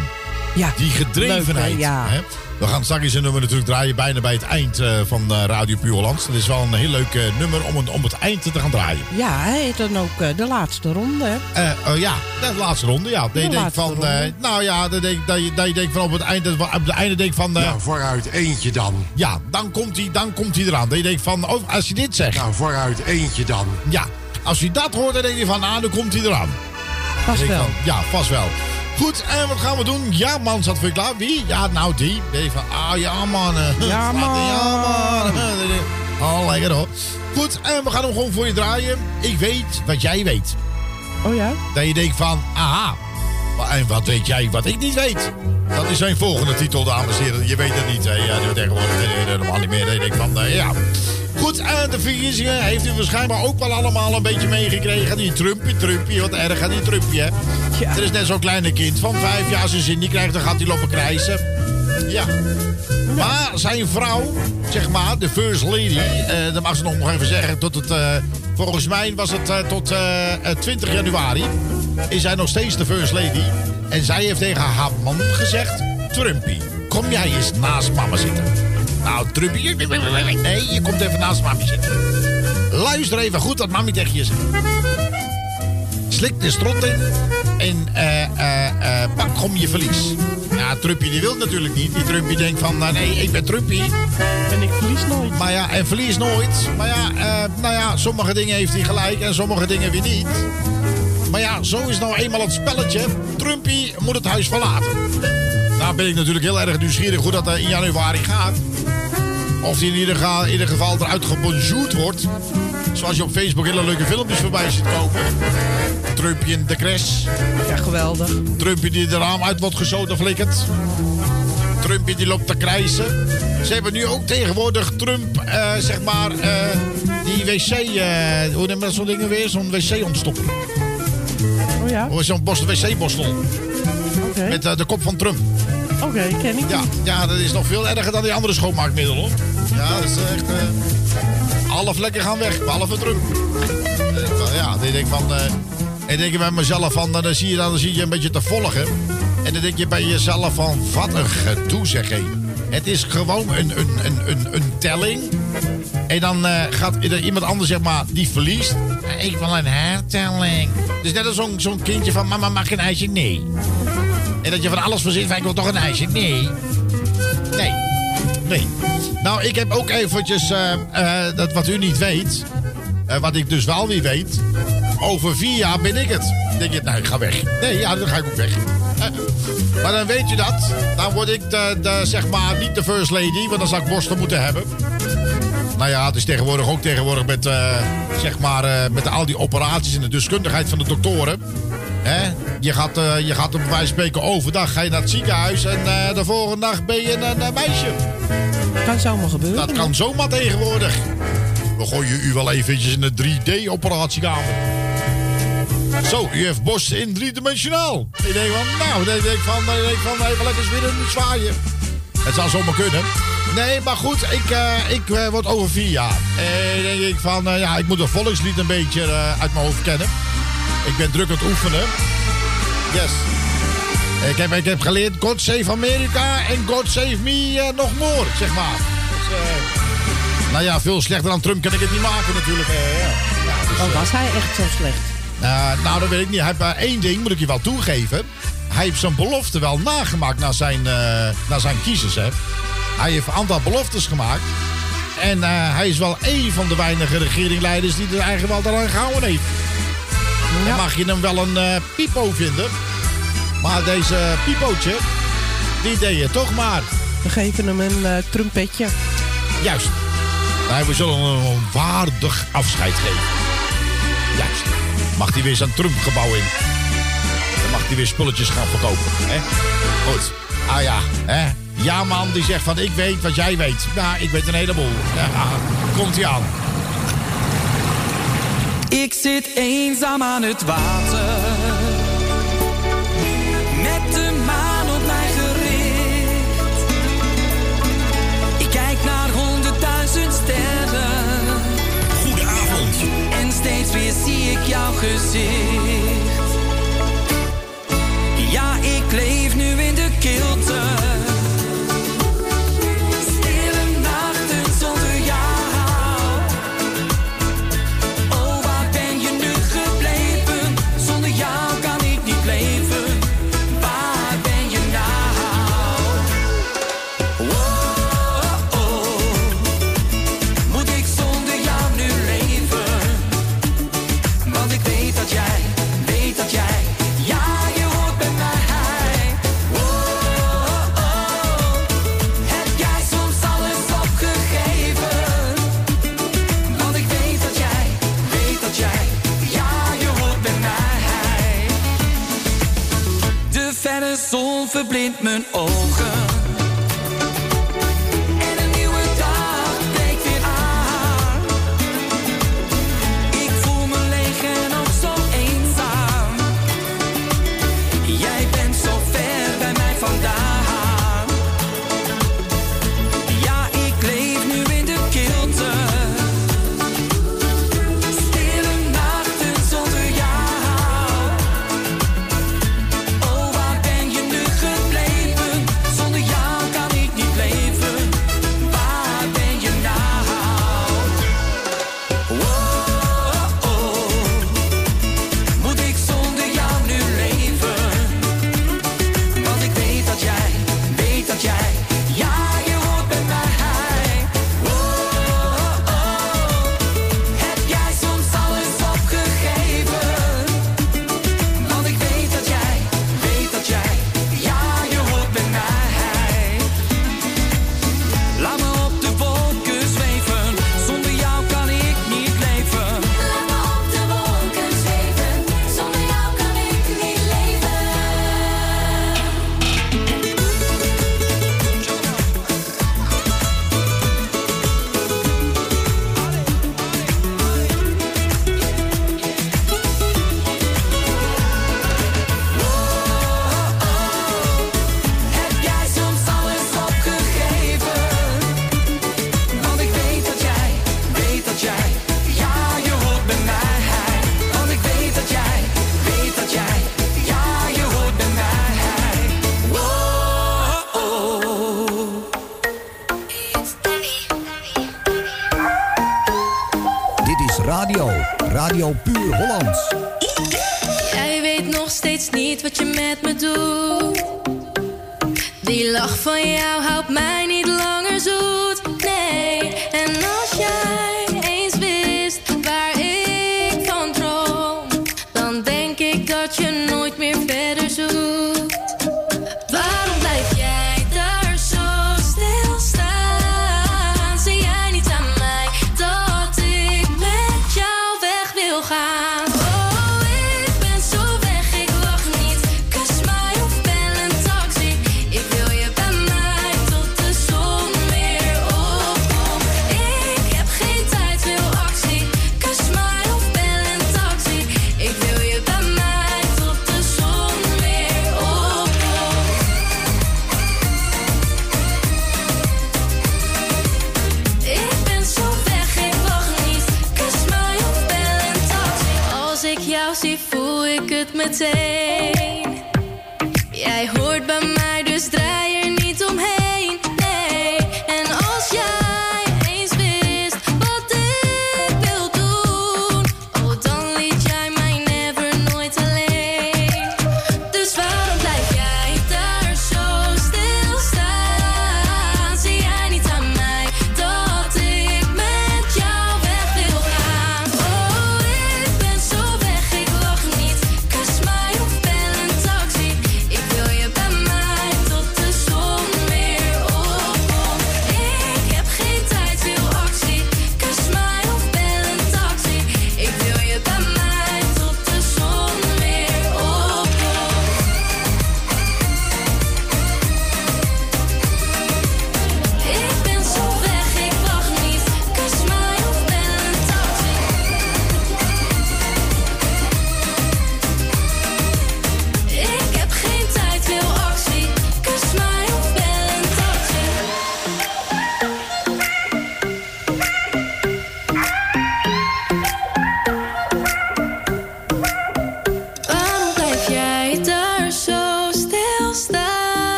Speaker 6: Ja,
Speaker 5: Die gedrevenheid.
Speaker 6: leuk, hè? Ja.
Speaker 5: hè? We gaan straks een nummer natuurlijk draaien bijna bij het eind eh, van eh, Radio Puur Hollands. Dat is wel een heel leuk eh, nummer om, het- om het eind te gaan draaien.
Speaker 6: Ja, hij heet dan ook eh, de laatste ronde. hè?
Speaker 5: Eh, oh ja, de laatste ronde, ja.
Speaker 6: De laatste
Speaker 5: van,
Speaker 6: ronde.
Speaker 5: eh, nou ja, dat, denk, dat, je, dat je denkt van op het einde, op het einde denk van... nou,
Speaker 19: vooruit eentje dan.
Speaker 5: Ja, dan komt hij dan komt hij eraan. Dat je denkt van, oh, als je dit zegt...
Speaker 19: Nou, vooruit eentje dan.
Speaker 5: Ja, als je dat hoort, dan denk je van, nou, dan komt hij eraan.
Speaker 6: Vast
Speaker 5: denk je
Speaker 6: wel.
Speaker 5: van, ja, vast wel. Goed, en wat gaan we doen? Ja, man, zat voor je klaar. Wie? Ja, nou, die. Van, ah, ja, man.
Speaker 6: Ja, [LAUGHS] man.
Speaker 5: Ja, man. [LAUGHS] Oh, lekker hoor. Goed, en we gaan hem gewoon voor je draaien. Ik weet wat jij weet.
Speaker 6: Oh ja?
Speaker 5: Dat je denkt van, aha. En wat weet jij wat ik niet weet? Dat is zijn volgende titel, dames en heren. Je weet het niet. Hè? Ja, die tegenwoordig eh, helemaal niet meer. Dat je denkt van, eh, ja. Goed, en de verkiezingen heeft u waarschijnlijk ook wel allemaal een beetje meegekregen. Die Trumpje, Trumpje, wat erg aan die Trumpje. hè? Er is net zo'n kleine kind van vijf jaar zijn zin niet krijgt, dan gaat hij lopen krijsen. Ja. Maar zijn vrouw, zeg maar, de first lady, eh, dat mag ze nog even zeggen, tot het, eh, volgens mij was het eh, tot eh, eh, 20 januari, is zij nog steeds de first lady. En zij heeft tegen haar man gezegd, Trumpie, kom jij eens naast mama zitten. Nou, Trumpie, nee, je komt even naast mami zitten. Luister even goed wat mami tegen je zegt. Slik de strot in en eh, eh, eh, pak om je verlies. Ja, Trumpie die wil natuurlijk niet. Die Trumpie denkt van, nou, nee, ik ben Trumpie.
Speaker 6: En ik verlies nooit.
Speaker 5: Maar ja, en verlies nooit. Maar ja, nou ja, sommige dingen heeft hij gelijk en sommige dingen weer niet. Maar ja, zo is nou eenmaal het spelletje. Trumpie moet het huis verlaten. Nou ben ik natuurlijk heel erg nieuwsgierig hoe dat eh, in januari gaat. Of die in ieder, geval, in ieder geval eruit gebonjourd wordt. Zoals je op Facebook hele leuke filmpjes voorbij ziet komen. Trumpje in de crash.
Speaker 6: Ja, geweldig.
Speaker 5: Trumpje die de raam uit wordt gezoten flikkert. Trumpje die loopt te krijsen. Ze hebben nu ook tegenwoordig Trump, eh, zeg maar, eh, die wc, eh, hoe noem dat zo'n dingen weer? Zo'n wc ontstoppen.
Speaker 6: Oh ja?
Speaker 5: Zo'n bos- wc-borstel.
Speaker 6: Oké.
Speaker 5: Met de kop van Trump.
Speaker 6: Oké, ken ik
Speaker 5: Ja, ja, dat is nog veel erger dan die andere schoonmaakmiddelen. hoor. Ja, dat is echt... eh, alle vlekken gaan weg, behalve ik van, Ja, dan denk ik van... eh, en dan denk je bij mezelf van, dan zie je, dan zie je een beetje te volgen. En dan denk je bij jezelf van, wat een gedoe zeg. Het is gewoon een, een, een, een, een telling. En dan eh, gaat er iemand anders, zeg maar, die verliest. Ik wil een hertelling. Dus net als zo'n zo'n kindje van, mama mag ik een ijsje? Nee. En dat je van alles verzint van, ik wil toch een ijsje? Nee. Nee. Nee. Nou, ik heb ook eventjes, eh, eh, dat wat u niet weet, eh, wat ik dus wel weer weet. Over vier jaar ben ik het. Denk je, nou, ik ga weg. Nee, ja, dan ga ik ook weg. Maar dan weet je dat. Dan word ik de, de, zeg maar, niet de first lady, want dan zou ik borsten moeten hebben. Nou ja, het is tegenwoordig ook tegenwoordig met, zeg maar, met al die operaties en de deskundigheid van de doktoren. Hè? Je, gaat, eh, je gaat op wijze van spreken overdag ga je naar het ziekenhuis en eh, de volgende dag ben je een, eh, meisje.
Speaker 6: Kan zomaar gebeuren.
Speaker 5: Dat kan zomaar tegenwoordig. We gooien u wel eventjes in de 3D-operatiekamer. Zo, u heeft borsten in driedimensionaal. Ik denk van, nou, dan denk ik van, dan denk ik van even lekker weer een zwaaien. Het zou zomaar kunnen. Nee, maar goed, ik, eh, ik word over vier jaar. En denk ik van, ja, ik moet een volkslied een beetje uit mijn hoofd kennen. Ik ben druk aan het oefenen. Yes. Ik heb, ik heb geleerd God Save America en God Save Me eh, nog more, zeg maar. Dus, eh, nou ja, veel slechter dan Trump kan ik het niet maken natuurlijk. eh, ja. Ja, dus,
Speaker 6: Oh, was hij echt zo slecht?
Speaker 5: nou, dat weet ik niet. Hij heeft één ding, moet ik je wel toegeven. Hij heeft zijn belofte wel nagemaakt naar zijn, naar zijn kiezers. Hè. Hij heeft een aantal beloftes gemaakt. En hij is wel één van de weinige regeringsleiders die er eigenlijk wel eraan gehouden heeft. Dan mag je hem wel een eh pipo vinden. Maar deze pipootje, die deed je toch maar.
Speaker 6: We geven hem een eh, trumpetje.
Speaker 5: Juist. Nee, we zullen hem een waardig afscheid geven. Juist. Mag hij weer zijn Trump-gebouw in. Dan mag hij weer spulletjes gaan verkopen. Hè? Goed. Ah ja, hè? Ja man, die zegt van ik weet wat jij weet. Nou, ik weet een heleboel. [LAUGHS] Ja, komt hij aan.
Speaker 7: Ik zit eenzaam aan het water. Met de maan op mij gericht. Ik kijk naar honderdduizend sterren.
Speaker 10: Goedenavond.
Speaker 7: En steeds weer zie ik jouw gezicht. Ja, ik leef nu in de kilte. Zon verblindt mijn ogen.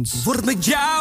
Speaker 1: Hollands.
Speaker 21: Word met jou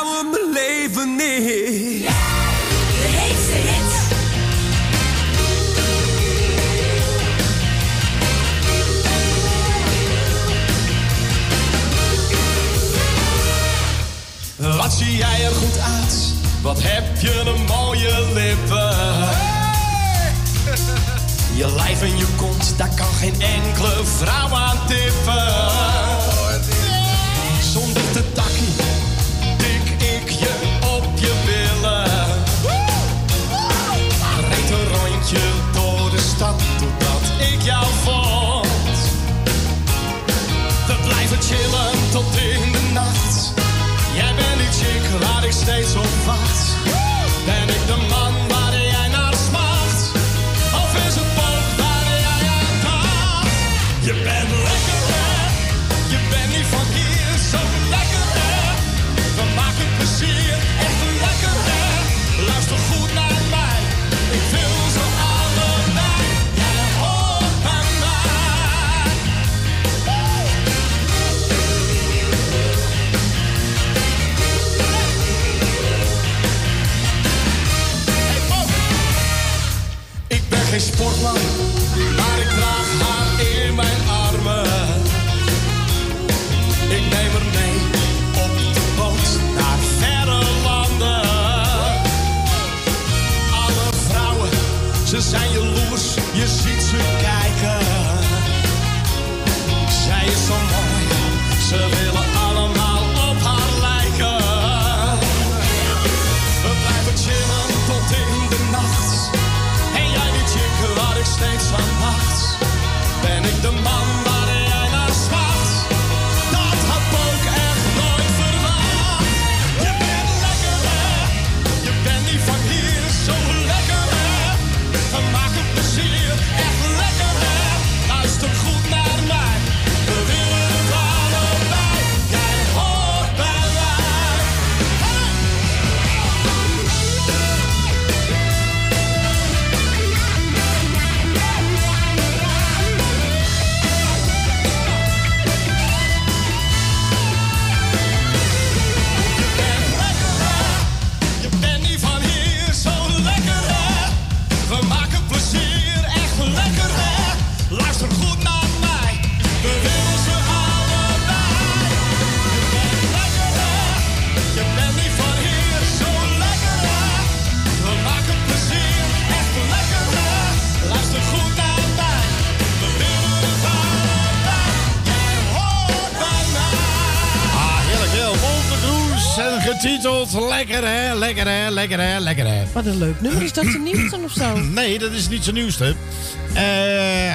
Speaker 21: Wat een
Speaker 6: leuk nummer. Is dat zijn [CLEARS THROAT] nieuwste of zo?
Speaker 5: Nee, dat is niet zijn nieuwste. Eh,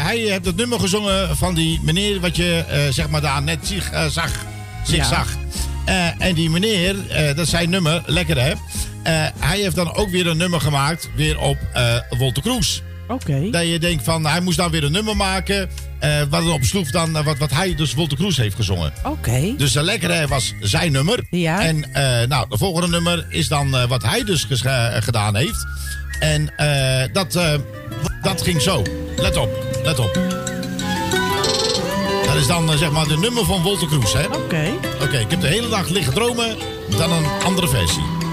Speaker 5: hij heeft het nummer gezongen van die meneer wat je eh, zeg maar daar net zich, eh, zag. Zich
Speaker 6: Ja.
Speaker 5: zag. En die meneer, dat is zijn nummer, lekker hè. Hij heeft dan ook weer een nummer gemaakt, weer op Wolter Kroes.
Speaker 6: Oké.
Speaker 5: Dat je denkt van, hij moest dan weer een nummer maken. Eh, wat erop sloeg dan eh, wat, wat hij, dus Wolter Kroes, heeft gezongen.
Speaker 6: Oké.
Speaker 5: Dus de lekkere was zijn nummer.
Speaker 6: Ja.
Speaker 5: En eh, nou, de volgende nummer is dan wat hij dus gedaan heeft. En dat, dat ging zo. Let op, let op. Dat is dan zeg maar de nummer van Wolter Kroes, hè?
Speaker 6: Oké.
Speaker 5: Oké, ik heb de hele dag liggen dromen. Dan een andere versie.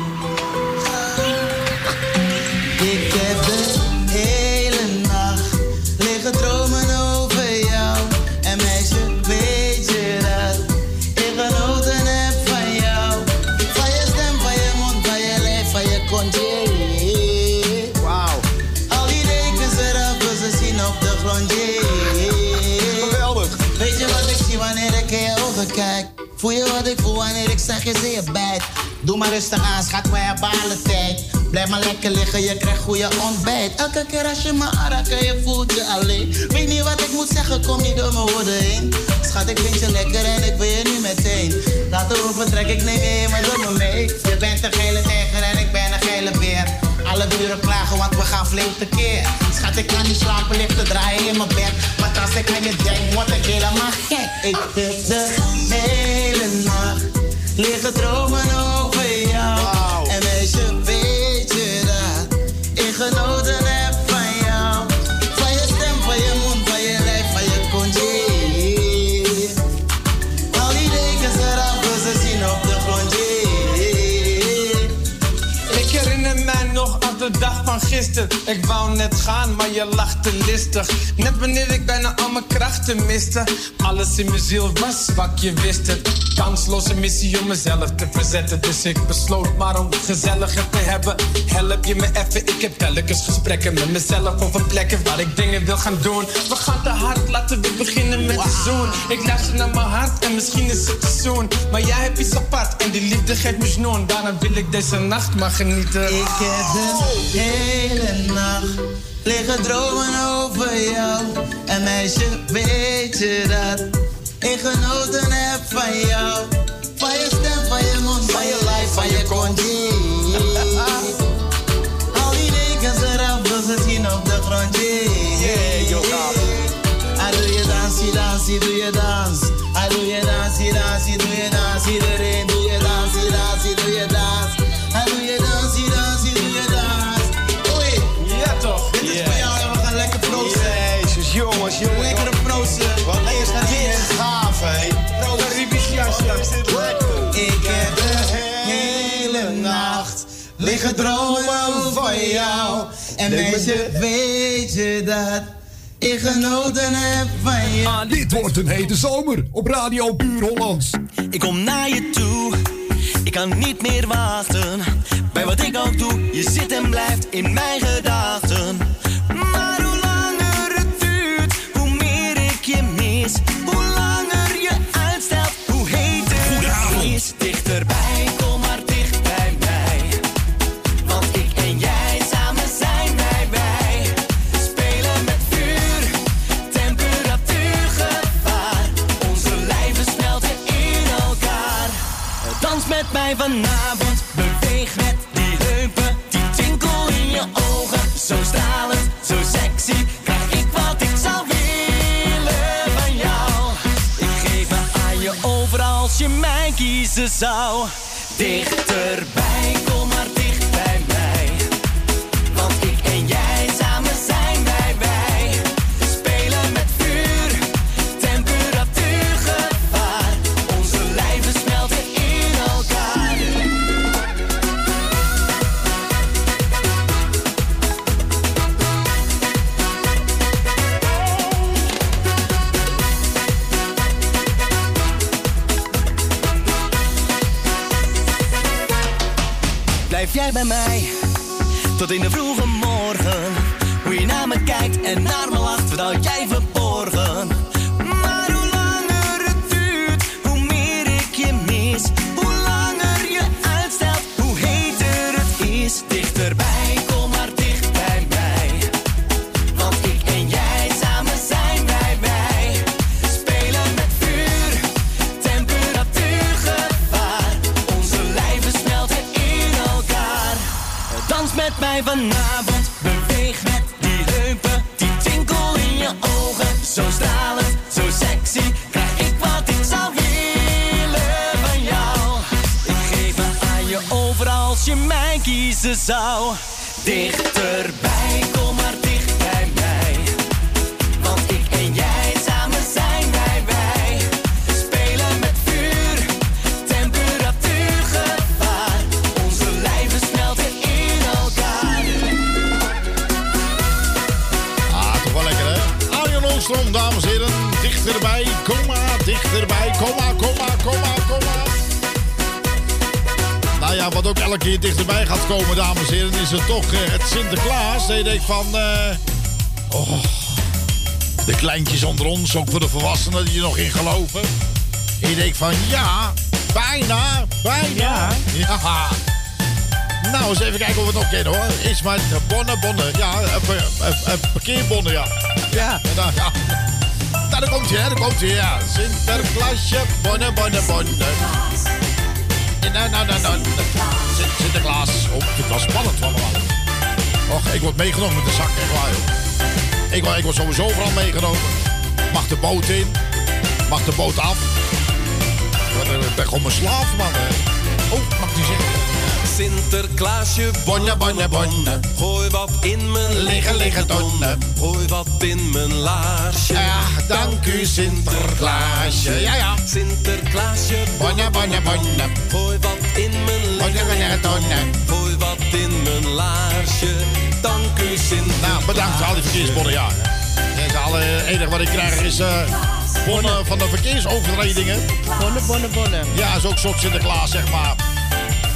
Speaker 22: Doe maar rustig aan, schat, we hebben alle tijd. Blijf maar lekker liggen, je krijgt goede ontbijt. Elke keer als je me aanraakt je voelt je alleen. Weet niet wat ik moet zeggen, kom niet door mijn woorden heen. Schat, ik vind je lekker en ik wil je nu meteen. Laten we vertrekken, ik neem je helemaal door me mee. Je bent een gele tijger en ik ben een gele beer. Alle buren klagen, want we gaan flink tekeer. Schat, ik kan niet slapen, ligt te draaien in mijn bed. Maar als ik aan je denk, word ik helemaal gek. Ik heb de hele nacht liggen dromen over jou. En meisje, weet je dat ik genoten heb
Speaker 2: Ik wou net gaan, maar je lachte listig. Net wanneer ik bijna al mijn krachten miste. Alles in mijn ziel was zwak, je wist het. Kansloze missie om mezelf te verzetten. Dus ik besloot maar om het gezelliger te hebben. Help je me even, ik heb telkens gesprekken met mezelf over plekken waar ik dingen wil gaan doen. We gaan te hard, laten we beginnen met de zoen. Ik luister naar mijn hart en misschien is het zoen. Maar jij hebt iets apart en die liefde geeft me snoen. Daarom wil ik deze nacht maar genieten.
Speaker 22: Ik heb de hele nacht liggen dromen over jou. En meisje, weet je dat ik genoten heb van jou. Van je stem, van je mond, van je lijf, van je kontje. Al die dekens eraf, wil ze zien op de grond. Yeah, yo, Ah, doe je dansie, dansie, doe je dans. En mensen, weet je dat ik genoten heb van jou.
Speaker 1: Dit wordt een hete zomer op Radio Puur Hollands.
Speaker 7: Ik kom naar je toe, ik kan niet meer wachten. Bij wat ik ook doe, je zit en blijft in mijn gedachten. Maar hoe langer het duurt, hoe meer ik je mis. Hoe vanavond, beweeg met die heupen. Die twinkel in je ogen, zo stralend, zo sexy. Krijg ik wat ik zou willen van jou. Ik geef me aan je over als je mij kiezen zou. Dichterbij, kom maar Mij. Tot in de vroege je als je mij kiezen zou. Dichterbij, kom maar dicht bij mij. Want ik en jij samen zijn wij wij. Spelen met vuur, temperatuur, gevaar. Onze lijven smelten in elkaar.
Speaker 5: Ah, toch wel lekker, hè? Arjen Oostrom, dames en heren. Dichterbij, kom maar, dichterbij. Kom maar, kom maar, kom maar. Nou ja, wat ook elke keer dichterbij gaat komen, dames en heren, is het toch eh, het Sinterklaas. Dan denk ik van, eh, oh, de kleintjes onder ons, ook voor de volwassenen die er nog in geloven. Ik denk van, ja, bijna, bijna. Ja. Nou, eens even kijken of we het nog kennen hoor. Is maar de bonnen, bonnen. Ja, eh, eh, eh, parkeerbonnen, ja.
Speaker 6: Ja.
Speaker 5: Ja. Nou, daar komt hij, hè, daar komt hij, ja. Sinterklaasje, bonnen, bonnen, bonnen. Nou, nou, nou, nou. Sint- Sinterklaas. Oh, het was spannend allemaal. Och, ik word meegenomen met de zak, echt. Ik word, ik word sowieso overal meegenomen. Mag de boot in. Mag de boot af. Ik ben gewoon mijn slaaf, man. Oh, mag niet zeggen.
Speaker 4: Sinterklaasje, bonne, bonne, bonne. Gooi wat in mijn
Speaker 5: Liggen, liggen tonnen.
Speaker 4: Gooi wat in mijn laarsje.
Speaker 5: Ja, dank u Sinterklaasje. Ja, ja.
Speaker 4: Sinterklaasje,
Speaker 5: bonne, bonne, bonne.
Speaker 4: Gooi wat in mijn
Speaker 5: Bonne, bonne, tonnen.
Speaker 4: Gooi wat in mijn laarsje. Dank u Sinterklaasje.
Speaker 5: Nou, bedankt voor al die verkeersbonnen, ja. Het alle enige wat ik krijg is eh bonnen van de verkeersovertredingen.
Speaker 6: Bonnen, bonnen, bonnen.
Speaker 5: Ja, is ook een soort Sinterklaas, zeg maar.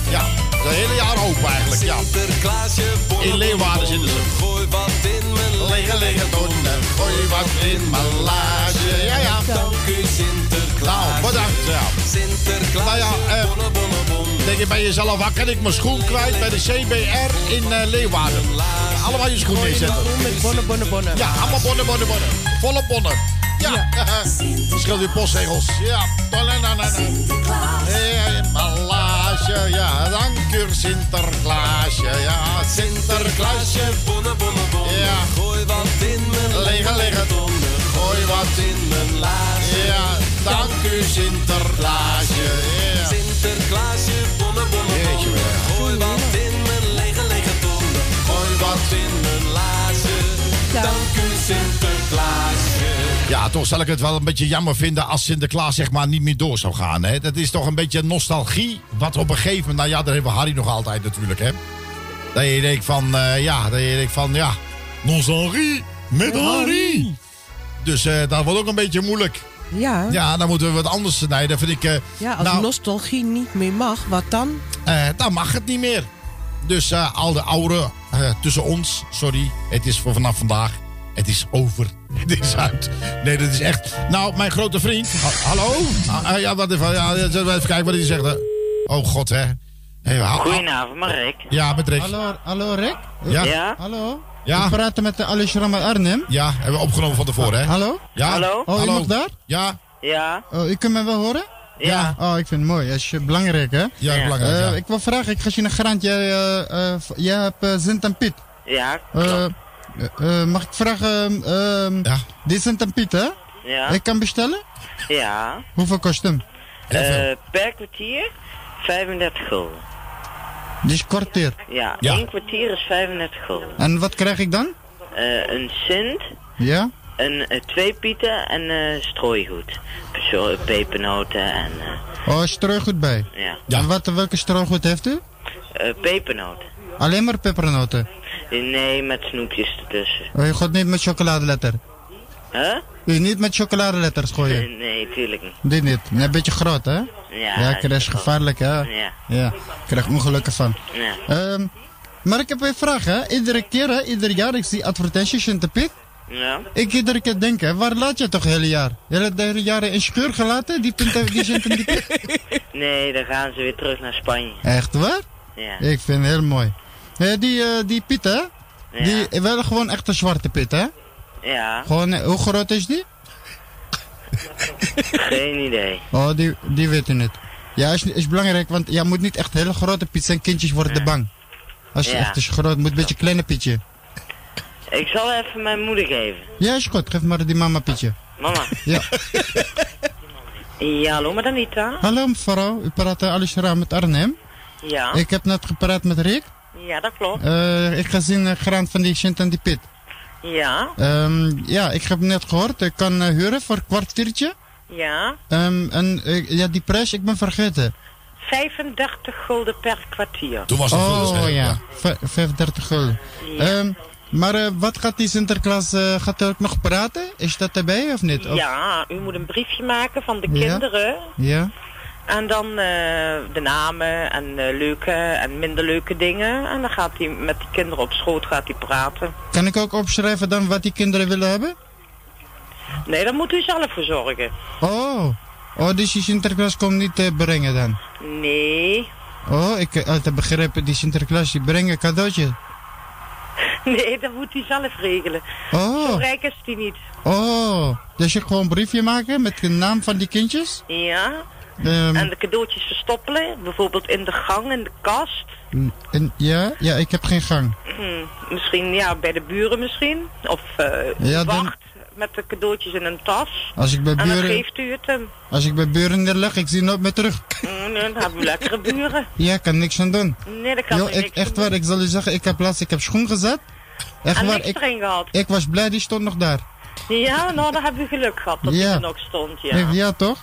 Speaker 5: Ja, het hele jaar open eigenlijk, ja.
Speaker 4: Sinterklaasje, bonne,
Speaker 5: In Leeuwarden zitten ze.
Speaker 4: Gooi wat in mijn
Speaker 5: tonnen. Gooi wat in mijn laasje. Ja, ja.
Speaker 4: Dank u Sinterklaas.
Speaker 5: Nou, bedankt, ja.
Speaker 4: Sinterklaas,
Speaker 5: Nou ja, eh,
Speaker 4: bonne, bonne, bonne.
Speaker 5: denk je bij jezelf, waar kan ik mijn schoen kwijt? Bij de CBR in eh, Leeuwarden. Allemaal je schoen neerzetten.
Speaker 6: Met bonnen, bonnen, bonnen.
Speaker 5: Ja, allemaal bonnen, bonnen, bonnen. Volle bonnen. Ja, verschil weer postzegels. Ja, na. Ja, dank u Sinterklaasje. Ja, Sinterklaasje.
Speaker 4: Bonne, bonne, bonne.
Speaker 5: Ja.
Speaker 4: Gooi wat in mijn
Speaker 5: Lege, lege
Speaker 4: tonnen.
Speaker 5: Gooi wat
Speaker 4: in mijn laarsje.
Speaker 5: Ja, dank u Sinterklaasje. Ja.
Speaker 4: Sinterklaasje, bonne, bonne,
Speaker 5: Jeetje,
Speaker 4: bonne.
Speaker 5: ja.
Speaker 4: Gooi wat in mijn lege, lege tonnen. Gooi wat in mijn laarsje. Dank u Sinterklaasje.
Speaker 5: Ja, toch zal ik het wel een beetje jammer vinden als Sinterklaas zeg maar niet meer door zou gaan. Hè? Dat is toch een beetje nostalgie. Wat op een gegeven moment, nou ja, daar hebben we Harry nog altijd natuurlijk. Hè? Dat je denkt van, eh, ja, dat je denkt van, ja, nostalgie met Harry. Dus eh, dat wordt ook een beetje moeilijk.
Speaker 6: Ja.
Speaker 5: Ja, dan moeten we wat anders snijden. Vind ik, eh,
Speaker 6: Ja, als
Speaker 5: nou,
Speaker 6: nostalgie niet meer mag, wat dan?
Speaker 5: dan mag het niet meer. Dus al de oude tussen ons, sorry, het is voor vanaf vandaag. Het is over. [LAUGHS] Het is uit. Nee, dat is echt. Nou, mijn grote vriend. Ha- hallo? Ah, [LAUGHS] ah, ja, wat even, ja, we even kijken wat hij zegt. Oh god, hè. Hey,
Speaker 23: Goedenavond, maar Rick.
Speaker 5: Ja, met Rick.
Speaker 24: Hallo, hallo Rick?
Speaker 5: Ja.
Speaker 23: Ja?
Speaker 24: Hallo?
Speaker 5: Ja.
Speaker 24: Ik praat met de Alice Ramal Arnhem.
Speaker 5: Ja, hebben we opgenomen van tevoren, hè?
Speaker 24: Hallo?
Speaker 5: Ja.
Speaker 23: Hallo?
Speaker 24: Oh, je nog daar?
Speaker 5: Ja.
Speaker 23: Ja?
Speaker 24: Oh, u kunt me wel horen?
Speaker 23: Ja.
Speaker 24: Oh, ik vind het mooi. Dat is belangrijk, hè?
Speaker 5: Ja, belangrijk,
Speaker 24: Eh. Ik wil vragen, ik ga je een grant. Jij, eh, eh, jij hebt Sint en Piet.
Speaker 23: Ja, klopt.
Speaker 24: Eh, eh, mag ik vragen, ehm, die Sint en Piet, hè?
Speaker 23: Ja.
Speaker 24: Ik kan bestellen?
Speaker 23: Ja.
Speaker 24: Hoeveel kost hem?
Speaker 23: Eh, per kwartier 35 gulden.
Speaker 24: Is kwartier.
Speaker 23: Ja,
Speaker 24: Ja.
Speaker 23: één kwartier is 35 gulden.
Speaker 24: En wat krijg ik dan?
Speaker 23: Eh, een cent,
Speaker 24: Ja?
Speaker 23: een, twee pieten en eh strooigoed. Zo, pepernoten en eh,
Speaker 24: Oh, strooigoed bij.
Speaker 23: ja.
Speaker 24: En wat, welke strooigoed heeft u?
Speaker 23: Eh, pepernoten.
Speaker 24: Alleen maar pepernoten.
Speaker 23: Nee, met snoepjes ertussen.
Speaker 24: Oh, je gooit niet met chocoladeletter.
Speaker 23: Huh?
Speaker 24: Niet met chocoladeletters gooien. [LAUGHS]
Speaker 23: Nee, tuurlijk niet.
Speaker 24: Dit niet. Nee, een beetje groot, hè?
Speaker 23: Ja,
Speaker 24: Ja, is gevaarlijk, hè?
Speaker 23: Ja.
Speaker 24: Ja, ik krijg ongelukken van.
Speaker 23: Ja.
Speaker 24: Ehm, maar ik heb een vraag, hè? Iedere keer, hè? Ieder jaar, ik zie advertenties in de pit.
Speaker 23: Ja.
Speaker 24: Ik iedere keer denk, hè? Waar laat je toch het hele jaar? Je hebt de hele jaren in scheur gelaten, die, punten, die zit in die?
Speaker 23: Nee, dan gaan ze weer terug naar Spanje.
Speaker 24: Echt waar?
Speaker 23: Ja.
Speaker 24: Ik vind het heel mooi. Eh, die, eh, die pit, hè? Die wel gewoon echt een zwarte pit, hè?
Speaker 23: Ja,
Speaker 24: Gewoon, eh, hoe groot is die?
Speaker 23: geen idee.
Speaker 24: Oh, die, die weet je niet. Ja, is, is belangrijk, want jij moet niet echt hele grote pit zijn. Kindjes worden bang. Als je
Speaker 23: Ja.
Speaker 24: echt is groot, moet een beetje kleine Pietje.
Speaker 23: Ik zal even mijn moeder geven.
Speaker 24: Ja, is goed. Geef maar die mama Pietje.
Speaker 23: Mama.
Speaker 24: Ja.
Speaker 23: Ja, hallo, met Anita.
Speaker 24: Hallo mevrouw, u praat uh, Alice Raam met Arnhem.
Speaker 23: Ja.
Speaker 24: Ik heb net gepraat met Rick.
Speaker 23: Ja, dat klopt.
Speaker 24: Eh, ik ga zien uh, graan van die Sint en die Pit.
Speaker 23: Ja.
Speaker 24: Ehm, ja, ik heb net gehoord. Ik kan eh, huren voor een kwartiertje.
Speaker 23: Ja.
Speaker 24: Ehm, en eh, ja, die prijs, ik ben vergeten.
Speaker 23: 35 gulden per kwartier.
Speaker 24: Oh ja, V- 35 gulden.
Speaker 23: Ja.
Speaker 24: Ehm, maar eh, wat gaat die Sinterklaas, eh, gaat hij ook nog praten? Is dat erbij of niet? Of-
Speaker 23: Ja, u moet een briefje maken van de
Speaker 24: Ja.
Speaker 23: kinderen.
Speaker 24: Ja?
Speaker 23: En dan eh, de namen en eh, leuke en minder leuke dingen. En dan gaat hij met die kinderen op schoot gaat hij praten.
Speaker 24: Kan ik ook opschrijven dan wat die kinderen willen hebben?
Speaker 23: Nee, daar moet u zelf voor zorgen.
Speaker 24: Oh, oh dus die Sinterklaas komt niet eh, brengen dan?
Speaker 23: Nee.
Speaker 24: Oh, ik heb altijd begrepen, die Sinterklaas die brengen een cadeautje. [LAUGHS]
Speaker 23: Nee, dat moet hij zelf regelen.
Speaker 24: Oh.
Speaker 23: Zo rijk is hij niet.
Speaker 24: Oh, dus je gewoon een briefje maken met de naam van die kindjes?
Speaker 23: Ja.
Speaker 24: Ehm,
Speaker 23: En de cadeautjes verstoppelen. Bijvoorbeeld in de gang, in de kast.
Speaker 24: en, ja, ja, ik heb geen gang.
Speaker 23: Hm, misschien ja, bij de buren misschien. Of eh
Speaker 24: Ja, dan-
Speaker 23: wacht met de cadeautjes in een tas.
Speaker 24: Als ik bij
Speaker 23: En dan
Speaker 24: buren-
Speaker 23: geeft u het hem.
Speaker 24: Als ik bij buren neerleg, ik zie nooit meer terug. [LAUGHS]
Speaker 23: Nee, dan hebben we lekkere buren.
Speaker 24: Ja, kan niks aan doen.
Speaker 23: Nee, dat kan
Speaker 24: Yo, ik,
Speaker 23: niks
Speaker 24: echt waar,
Speaker 23: doen.
Speaker 24: ik zal u zeggen, ik heb laatst, ik heb schoen gezet. Echt
Speaker 23: En
Speaker 24: waar,
Speaker 23: niks
Speaker 24: ik,
Speaker 23: erin gehad.
Speaker 24: ik was blij, die stond nog daar.
Speaker 23: Ja, nou, dan hebben we geluk gehad dat
Speaker 24: Ja.
Speaker 23: hij er nog stond. Ja,
Speaker 24: ja toch?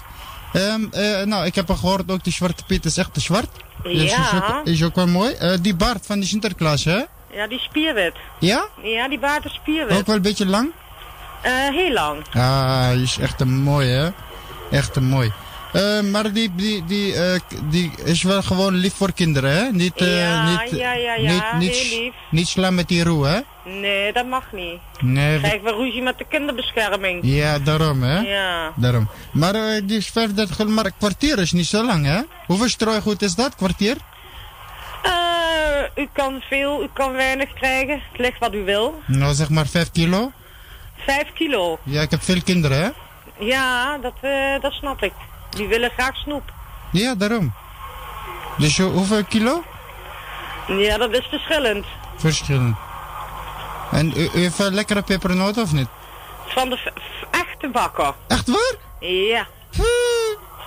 Speaker 24: Eh, nou, ik heb al gehoord, ook die Zwarte Piet is echt te zwart. Dus
Speaker 23: Ja.
Speaker 24: Is ook, is ook wel mooi. Eh, die baard van die Sinterklaas, hè?
Speaker 23: Ja, die spierwit.
Speaker 24: Ja?
Speaker 23: Ja, die baard is spierwit.
Speaker 24: Ook wel een beetje lang?
Speaker 23: Eh, heel lang.
Speaker 24: Ah, die is echt een mooi, hè? Echt een mooi. Eh, maar die, die, die, eh, die is wel gewoon lief voor kinderen, hè? Niet, eh,
Speaker 23: Ja,
Speaker 24: niet,
Speaker 23: ja, ja, ja,
Speaker 24: niet, niet,
Speaker 23: heel lief.
Speaker 24: niet slaan met die roe, hè?
Speaker 23: Nee, dat mag niet.
Speaker 24: Nee, we-
Speaker 23: Krijg we ruzie met de kinderbescherming.
Speaker 24: ja, daarom, hè?
Speaker 23: Ja.
Speaker 24: Daarom. Maar die is 35 gulden, maar een kwartier is niet zo lang, hè? Hoeveel strooigoed is dat, kwartier?
Speaker 23: Eh, u kan veel, u kan weinig krijgen. Het ligt wat u wil.
Speaker 24: Nou, zeg maar 5 kilo.
Speaker 23: Vijf kilo.
Speaker 24: Ja, ik heb veel kinderen, hè?
Speaker 23: Ja, dat, dat snap ik. Die willen graag snoep.
Speaker 24: Ja, daarom. Dus hoe- hoeveel kilo?
Speaker 23: Ja, dat is verschillend.
Speaker 24: Verschillend. En u, u heeft wel lekkere pepernoten of niet?
Speaker 23: Van de echte bakker.
Speaker 24: Echt waar?
Speaker 23: Ja.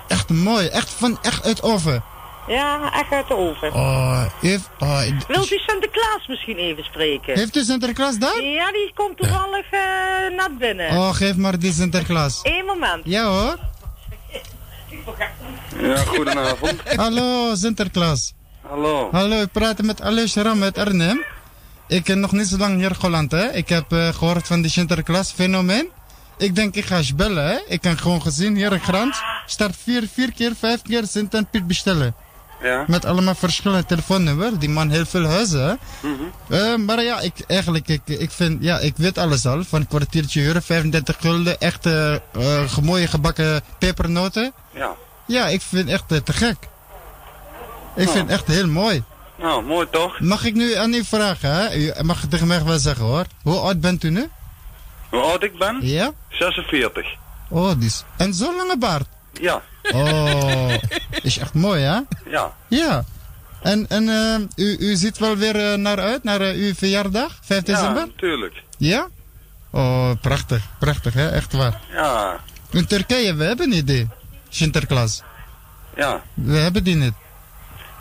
Speaker 24: Echt mooi, echt van echt uit oven.
Speaker 23: Ja, echt uit de oven.
Speaker 24: Oh, heeft, oh,
Speaker 23: Wilt u Sinterklaas misschien even spreken?
Speaker 24: Heeft u Sinterklaas daar?
Speaker 23: Ja, die komt toevallig eh naar binnen.
Speaker 24: Oh, geef maar die Sinterklaas.
Speaker 23: Eén moment.
Speaker 24: Ja hoor.
Speaker 25: Ja, goedenavond. [LAUGHS]
Speaker 24: Hallo Sinterklaas.
Speaker 25: Hallo.
Speaker 24: Hallo, ik praat met Alice Ram uit Arnhem. Ik ben nog niet zo lang hier Holland, hè. Ik heb eh, gehoord van die Sinterklaas fenomeen. Ik denk, ik ga eens bellen, hè. Ik heb gewoon gezien hier in Grans. Start vier, vier keer, vijf keer Sint en Piet bestellen.
Speaker 25: Ja.
Speaker 24: Met allemaal verschillende telefoonnummers. Die man heel veel huizen.
Speaker 25: Mhm.
Speaker 24: Eh, maar ja, ik, eigenlijk, ik, ik vind, ja, ik weet alles al. Van een kwartiertje huren, 35 gulden, echte eh, mooie gebakken pepernoten.
Speaker 25: Ja.
Speaker 24: Ja, ik vind echt eh, te gek. Ik
Speaker 25: Nou.
Speaker 24: vind echt heel mooi.
Speaker 25: Nou, mooi toch?
Speaker 24: Mag ik nu aan u vragen, hè? U mag het tegen mij wel zeggen, hoor. Hoe oud bent u nu?
Speaker 25: Hoe oud ik ben?
Speaker 24: Ja?
Speaker 25: 46.
Speaker 24: Oh, die is... En zo'n lange baard?
Speaker 25: Ja.
Speaker 24: Oh, is echt mooi, hè?
Speaker 25: Ja.
Speaker 24: Ja. En, en eh, u, u ziet wel weer eh, naar uit, naar eh, uw verjaardag, 5
Speaker 25: Ja,
Speaker 24: december?
Speaker 25: natuurlijk.
Speaker 24: Ja? Oh, prachtig. Prachtig, hè? Echt waar.
Speaker 25: Ja.
Speaker 24: In Turkije, we hebben niet die Sinterklaas.
Speaker 25: Ja.
Speaker 24: We hebben die niet.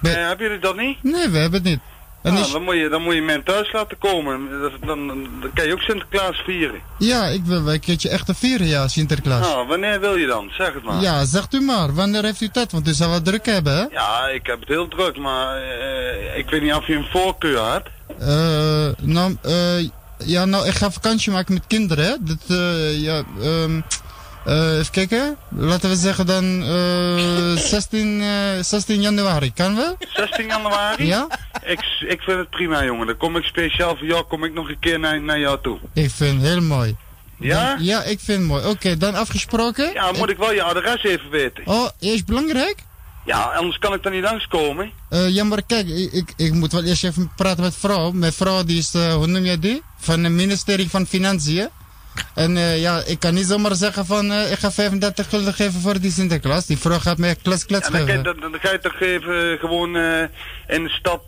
Speaker 25: Eh, hebben jullie dat niet?
Speaker 24: Nee, we hebben het niet.
Speaker 25: Nou,
Speaker 24: is-
Speaker 25: dan, moet je, dan moet je men thuis laten komen. Dan, dan, dan kan je ook Sinterklaas vieren.
Speaker 24: Ja, ik wil een keertje echt vieren, ja, Sinterklaas.
Speaker 25: Nou, wanneer wil je dan? Zeg het maar.
Speaker 24: Ja, zegt u maar. Wanneer heeft u tijd? Want u zal wel druk hebben, hè?
Speaker 25: Ja, ik heb het heel druk, maar eh, ik weet niet of je een voorkeur hebt.
Speaker 24: Eh, nou, eh, ja, nou, ik ga vakantie maken met kinderen, hè. Dat, eh, ja, ehm, eh, even kijken. Laten we zeggen dan eh [LAUGHS] 16, eh, 16 januari. Kan wel?
Speaker 25: 16 januari?
Speaker 24: Ja?
Speaker 25: Ik, ik vind het prima, jongen. Dan kom ik speciaal voor jou kom ik nog een keer naar, naar jou toe.
Speaker 24: Ik vind het heel mooi.
Speaker 25: Ja?
Speaker 24: Dan- ja, ik vind het mooi. Oké, dan afgesproken.
Speaker 25: Ja, moet ik wel je adres even weten.
Speaker 24: Oh, is belangrijk?
Speaker 25: Ja, anders kan ik dan niet langskomen.
Speaker 24: Eh ja, maar kijk, ik, ik, ik moet wel eerst even praten met vrouw. Mijn vrouw die is, hoe noem je die? Van het ministerie van Financiën. En eh, ja, ik kan niet zomaar zeggen van eh, ik ga 35 gulden geven voor die Sinterklaas. Die vrouw gaat mij klets klets
Speaker 25: En dan, je-
Speaker 24: geven.
Speaker 25: dan, dan ga je toch even gewoon eh, in de stad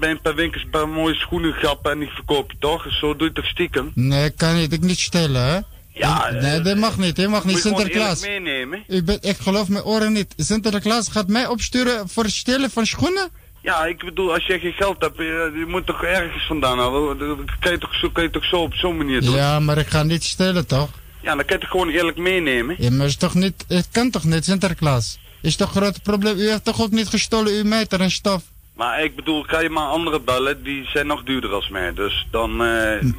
Speaker 25: bij een paar winkels een paar mooie schoenen grappen en die verkoop je toch? Zo doe je toch stiekem?
Speaker 24: Nee, kan niet. Ik niet stelen, hè?
Speaker 25: Ja,
Speaker 24: Ik- nee, dat mag niet. Dat mag niet.
Speaker 25: Moet je gewoon
Speaker 24: Sinterklaas.
Speaker 25: meenemen.
Speaker 24: Ik, ben, ik geloof mijn oren niet. Sinterklaas gaat mij opsturen voor het stelen van schoenen?
Speaker 25: Ja, ik bedoel, als je geen geld hebt, eh, je moet toch ergens vandaan halen. Dat kan je toch zo, kan je toch zo op zo'n manier doen?
Speaker 24: Ja, maar ik ga niet stelen, toch?
Speaker 25: Ja, dan kan je het gewoon eerlijk meenemen.
Speaker 24: Ja, maar is toch niet... Het kan toch niet, Sinterklaas? Is toch een groot probleem? U heeft toch ook niet gestolen uw meter en stof?
Speaker 25: Maar ik bedoel, ga je maar anderen bellen, die zijn nog duurder als mij. Dus dan eh,
Speaker 24: Hm.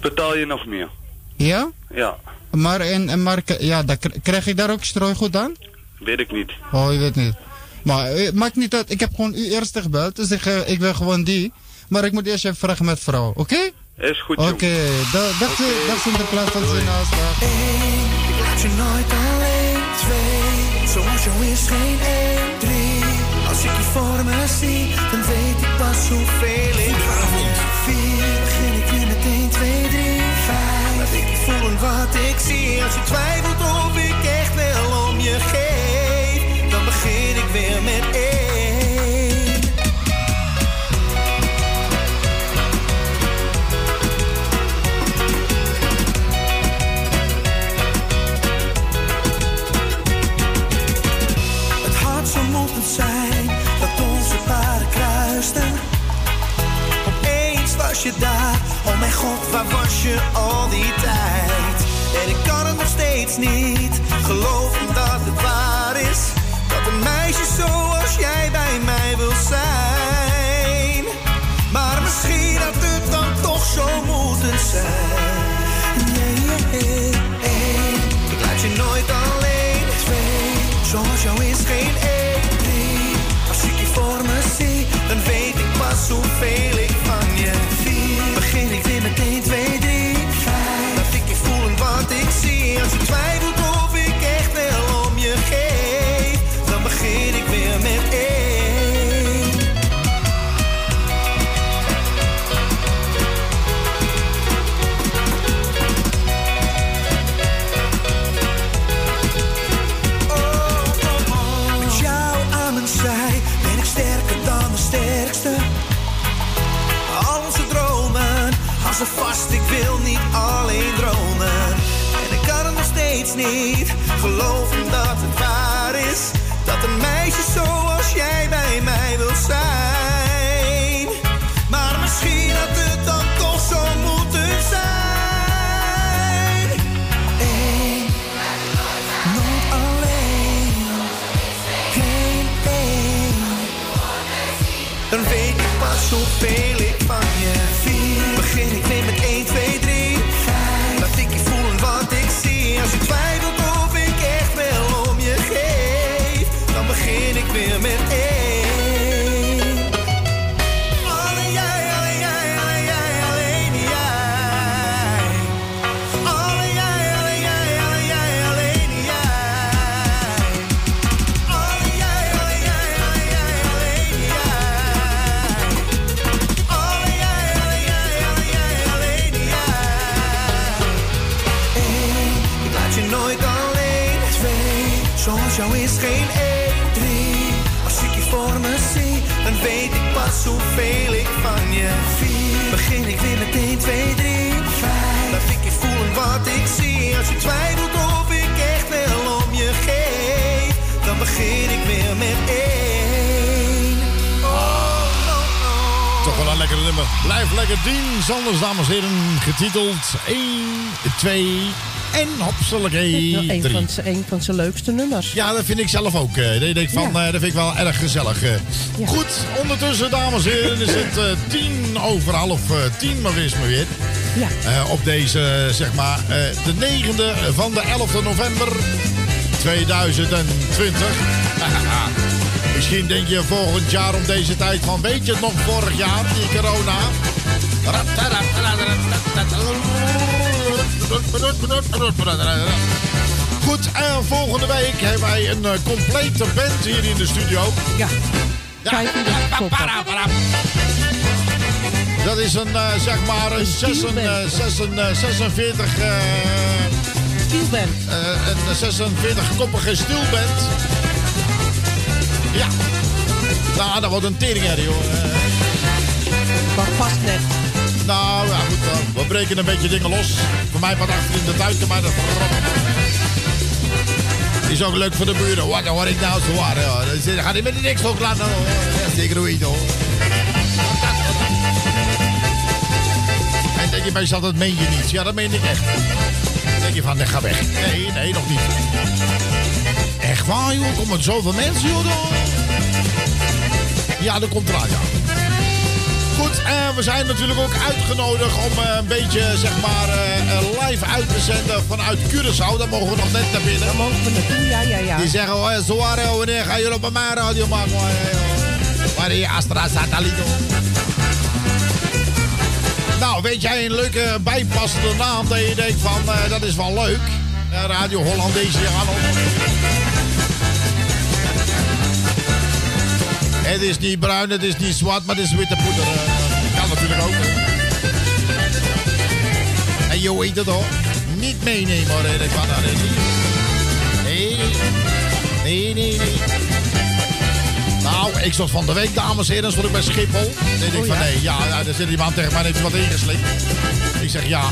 Speaker 25: betaal je nog meer.
Speaker 24: Ja?
Speaker 25: Ja,
Speaker 24: Maar, en, en maar, ja, dan krijg ik daar ook strooigoed aan?
Speaker 25: weet ik niet.
Speaker 24: Oh, je weet niet. Maar eh, maakt niet uit. Ik heb gewoon u eerst gebeld. Dus ik, eh, ik wil gewoon die. Maar ik moet eerst even vragen met vrouw. Oké?
Speaker 25: Is goed,
Speaker 24: Oké.
Speaker 25: jongen.
Speaker 24: Da- Dag okay. dag Sinterklaas van Zinaas. Dag.
Speaker 2: Ik laat je nooit alleen. Twee, zoals jou is geen één. Drie, als ik je voor me zie, dan weet ik pas hoeveel ik je. Vier, begin ik weer met 1, 2, 3, 5. Laat ik je voelen wat ik zie. Als je twijfelt waar was je al die tijd? En ik kan het nog steeds niet geloven dat het waar is. Dat een meisje zoals jij bij mij wil zijn. Maar misschien had het dan toch zo moeten zijn. Nee, nee. Ik laat je nooit alleen. Twee, zoals jou is geen één. Drie, als ik je voor me zie, dan weet ik pas hoeveel weet ik van je. Vier, begin ik weer met 1, 2, 3, 5. Laat ik je voelen wat ik zie. Als je twijfelt of ik echt wel om je geef, dan begin ik weer met één.
Speaker 5: Toch wel een lekker nummer. Blijf lekker Dien Sanders, dames en heren. Getiteld 1, 2 en
Speaker 6: Nou, een,
Speaker 5: 3.
Speaker 6: van, z'n- een van zijn leukste nummers.
Speaker 5: Ja, dat vind ik zelf ook. eh. Ik denk van, eh, dat vind ik wel erg gezellig. eh. Goed, ondertussen, dames en heren, is het tien over half tien, maar wees maar weer.
Speaker 6: Ja.
Speaker 5: Op deze, zeg maar, de negende van de 11e november 2020. [LAUGHS] Misschien denk je volgend jaar om deze tijd van, weet je het nog vorig jaar, die corona? Goed, en volgende week hebben wij een eh, complete band hier in de studio.
Speaker 6: Ja.
Speaker 5: Ja. Dat is een, eh, zeg maar, een, zes, een, eh, zes, een eh, 46... eh
Speaker 6: Stielband.
Speaker 5: een 46-koppige stielband. Ja. Nou, dat wordt een teringherrie, hoor.
Speaker 6: Maar past net.
Speaker 5: Nou, ja, goed. eh, we breken een beetje dingen los. Voor mij wat achter in de tuin, maar dat is ook leuk voor de buren. Wat hoor ik nou zo waar? Dan gaat hij met die niks ook laten. Ja, zeker hoe hoor. En denk je bij jezelf, dat meen je niet. Ja, dat meen ik echt. Dan denk je van, nee, ga weg. Nee, nee, nog niet. Echt waar, joh. Komen zoveel mensen, joh. Ja, dat komt eraan, ja. Goed, en we zijn natuurlijk ook uitgenodigd om eh, een beetje, zeg maar, eh, eh, live uit te zenden vanuit Curaçao. Daar mogen we nog net naar binnen. Daar
Speaker 6: mogen we naartoe, ja, ja, ja.
Speaker 5: Die zeggen, oh, zo waren, wanneer gaan jullie op mijn radio maken? Oh, ja. Waar die Astra Satellite. Nou, weet jij een leuke bijpassende naam dat je denkt van, dat is wel leuk. Radio Hollandees hier aan Het is niet bruin, het is niet zwart, maar het is witte poeder. Eh, kan natuurlijk ook. hè. En je weet het hoor. Niet meenemen hoor, ik van dat niet. Nee, nee. Nee, nee, nee. Nou, ik zat van de week, dames en heren, stond ik bij Schiphol. En ik
Speaker 6: Oh,
Speaker 5: van
Speaker 6: ja?
Speaker 5: nee, ja, ja, daar zit iemand tegen mij en heeft u wat ingeslikt. Ik zeg ja.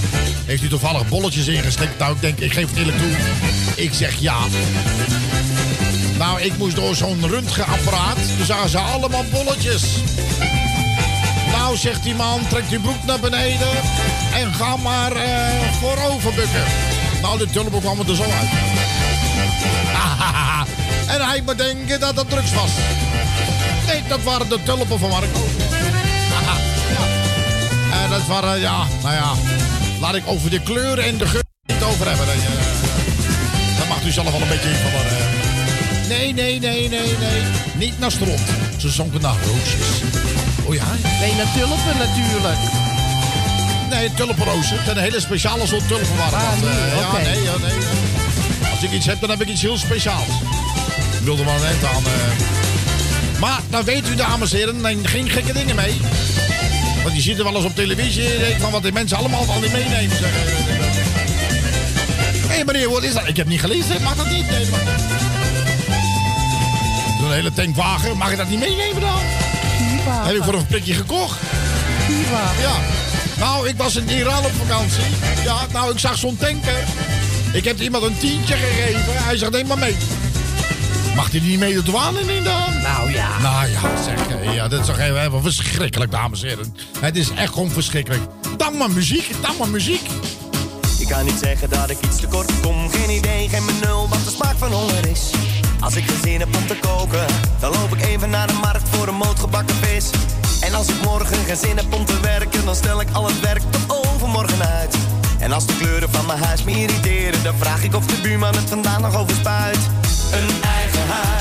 Speaker 5: Heeft u toevallig bolletjes ingeslikt? Nou, ik denk, ik geef het eerlijk toe. Ik zeg ja. Nou, ik moest door zo'n röntgenapparaat. Toen zagen ze allemaal bolletjes. Nou, zegt die man, trek je broek naar beneden en ga maar eh voorover bukken. Nou, de tulpen kwam er zo uit. [LAUGHS] en hij moet denken dat het drugs was. Nee, dat waren de tulpen van Marco. [LAUGHS] En dat waren, ja, nou ja. Laat ik over de kleuren en de geur niet over hebben. Dat, dat mag u zelf wel een beetje invullen. Nee, nee, nee, nee, nee. Niet naar stront. Ze zonken naar roosjes. Oh ja?
Speaker 6: Nee, naar tulpen natuurlijk.
Speaker 5: Nee, tulpenrozen. Het zijn een hele speciale soort tulpen waren
Speaker 6: Ah,
Speaker 5: dat.
Speaker 6: nee,
Speaker 5: eh. Ja, nee, ja, nee. Als ik iets heb, dan heb ik iets heel speciaals. Ik wilde maar eind aan. eh. Maar dan weet u, dames en heren, geen gekke dingen mee. Want je ziet er wel eens op televisie en denkt van wat die mensen allemaal van die meenemen. Hé hey, meneer, wat is dat? Ik heb niet gelezen, mag dat niet? Nee, Zo'n hele tankwagen, mag ik dat niet meenemen dan? Heb ik voor een prikje gekocht. Ja. Nou, ik was in Iran op vakantie. Ja, nou, ik zag zo'n tanker. Ik heb iemand een tientje gegeven. Hij zegt, neem maar mee. Mag hij niet mee de douane in dan?
Speaker 6: Nou ja.
Speaker 5: Nou ja, zeg. Ja, dat is toch even, even verschrikkelijk, dames en heren. Het is echt gewoon verschrikkelijk. Dan maar muziek, dan maar muziek.
Speaker 7: Ik kan niet zeggen dat ik iets tekort kom. Geen idee, geen benul wat de smaak van honger is. Als ik geen zin heb om te koken, dan loop ik even naar de markt voor een moot gebakken vis. En als ik morgen geen zin heb om te werken, dan stel ik al het werk tot overmorgen uit. En als de kleuren van mijn huis me irriteren, dan vraag ik of de buurman het vandaan nog over spuit. Een eigen huis,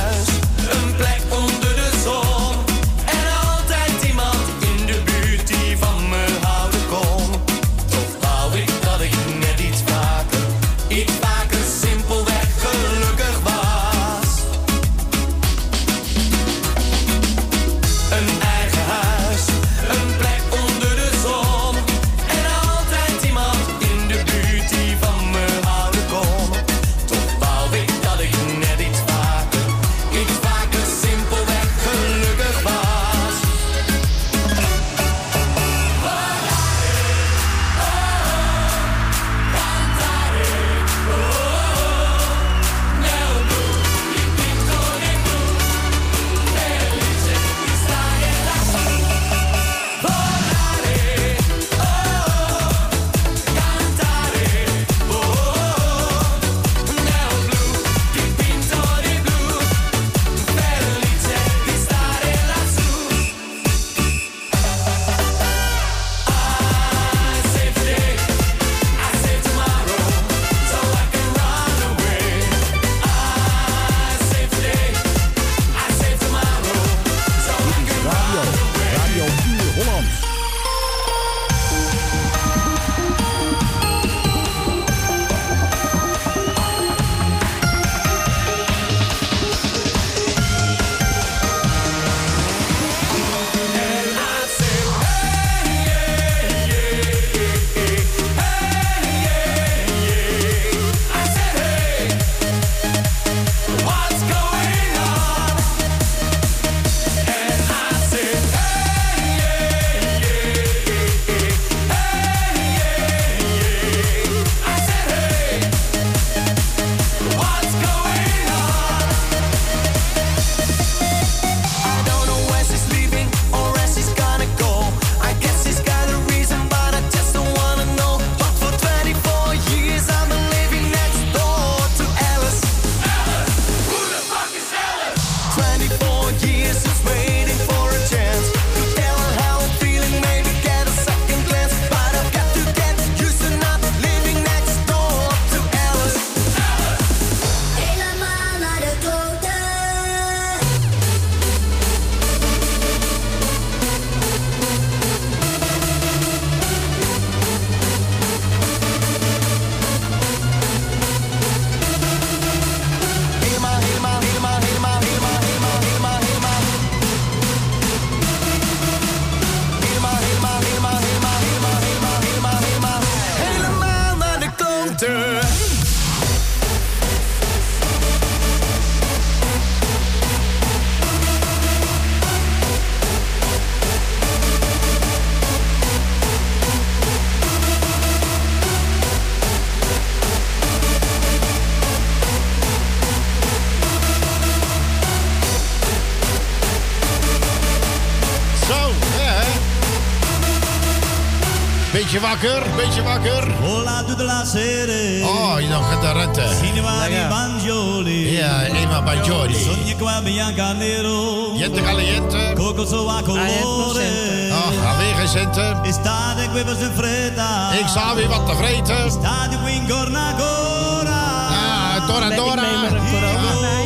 Speaker 5: Beetje wakker, beetje wakker.
Speaker 26: Hola, de laatste
Speaker 5: Oh, je nog gaat de rente.
Speaker 26: Cinema di Banjoli.
Speaker 5: Ja, Ema Banjoli.
Speaker 26: Sogni qua bianca nero.
Speaker 5: Jente caliente.
Speaker 26: Coco so a colore.
Speaker 5: Ach, alweer geen centen.
Speaker 26: Estate qui per fretta.
Speaker 5: Ik sta weer wat te vreten.
Speaker 26: Estate qui in corna cora.
Speaker 5: Ja, Dora Dora.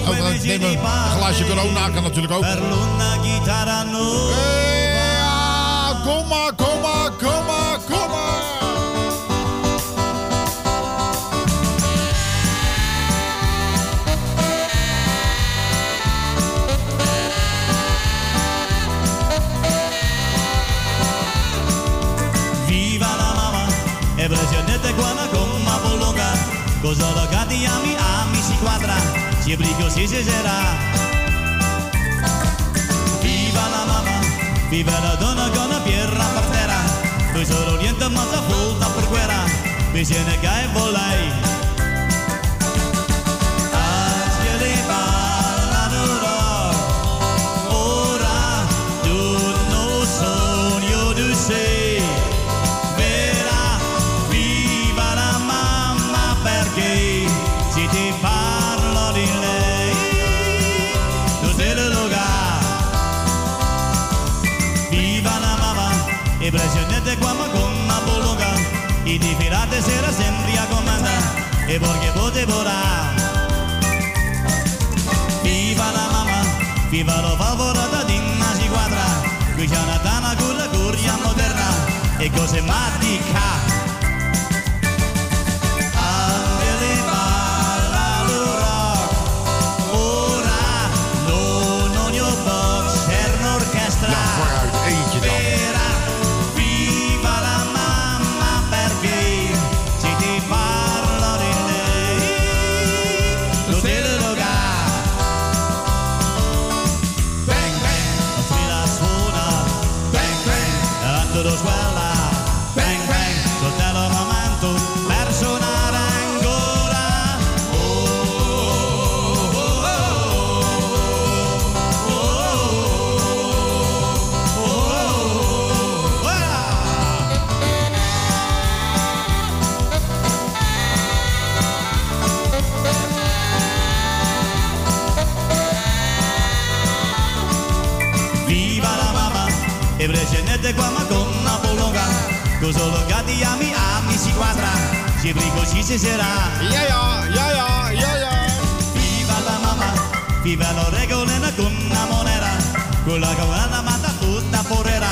Speaker 5: Ook neem een glaasje corona kan natuurlijk ook.
Speaker 26: Per l'una chitarra no.
Speaker 5: Ja, kom maar, kom maar, kom maar.
Speaker 26: Viva la mamá, mama, impresionante cuando con ma bolonga, cosa lo gatti a mi amici quadra, si brigo si se será. Viva la mama, viva la donna con la pierra. Poi solo niente ma sa volta per guerra, che è volai. Perché pote volar. Viva la mamma, viva la favorata di si quadra, qui c'è una dama con la curia moderna, e cose matica. Con solo gatti ami, ami si quadra, si brigo si si sarà.
Speaker 5: Ja, ja, ja, ja, ja, ja.
Speaker 26: Viva la mamma, viva lo regolena con una monera. Con la cavalana mata tutta porera.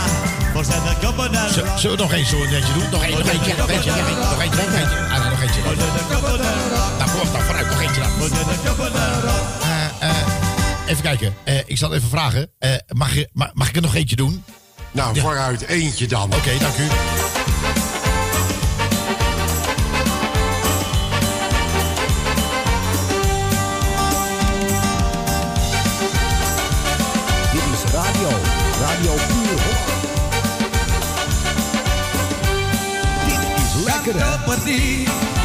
Speaker 5: Zullen we nog één zo'n netje doen? Nog één, nog eentje, nog eentje, nog eentje, nog eentje, nog eentje. Ah, nog eentje. Kom op dan, vooruit, nog eentje dan. Eh, eh, even kijken, Eh, ik zal even vragen. Eh, mag, je, ma- mag ik er nog eentje doen?
Speaker 19: Nou, vooruit, eentje dan.
Speaker 5: Oké, dank u.
Speaker 27: lekker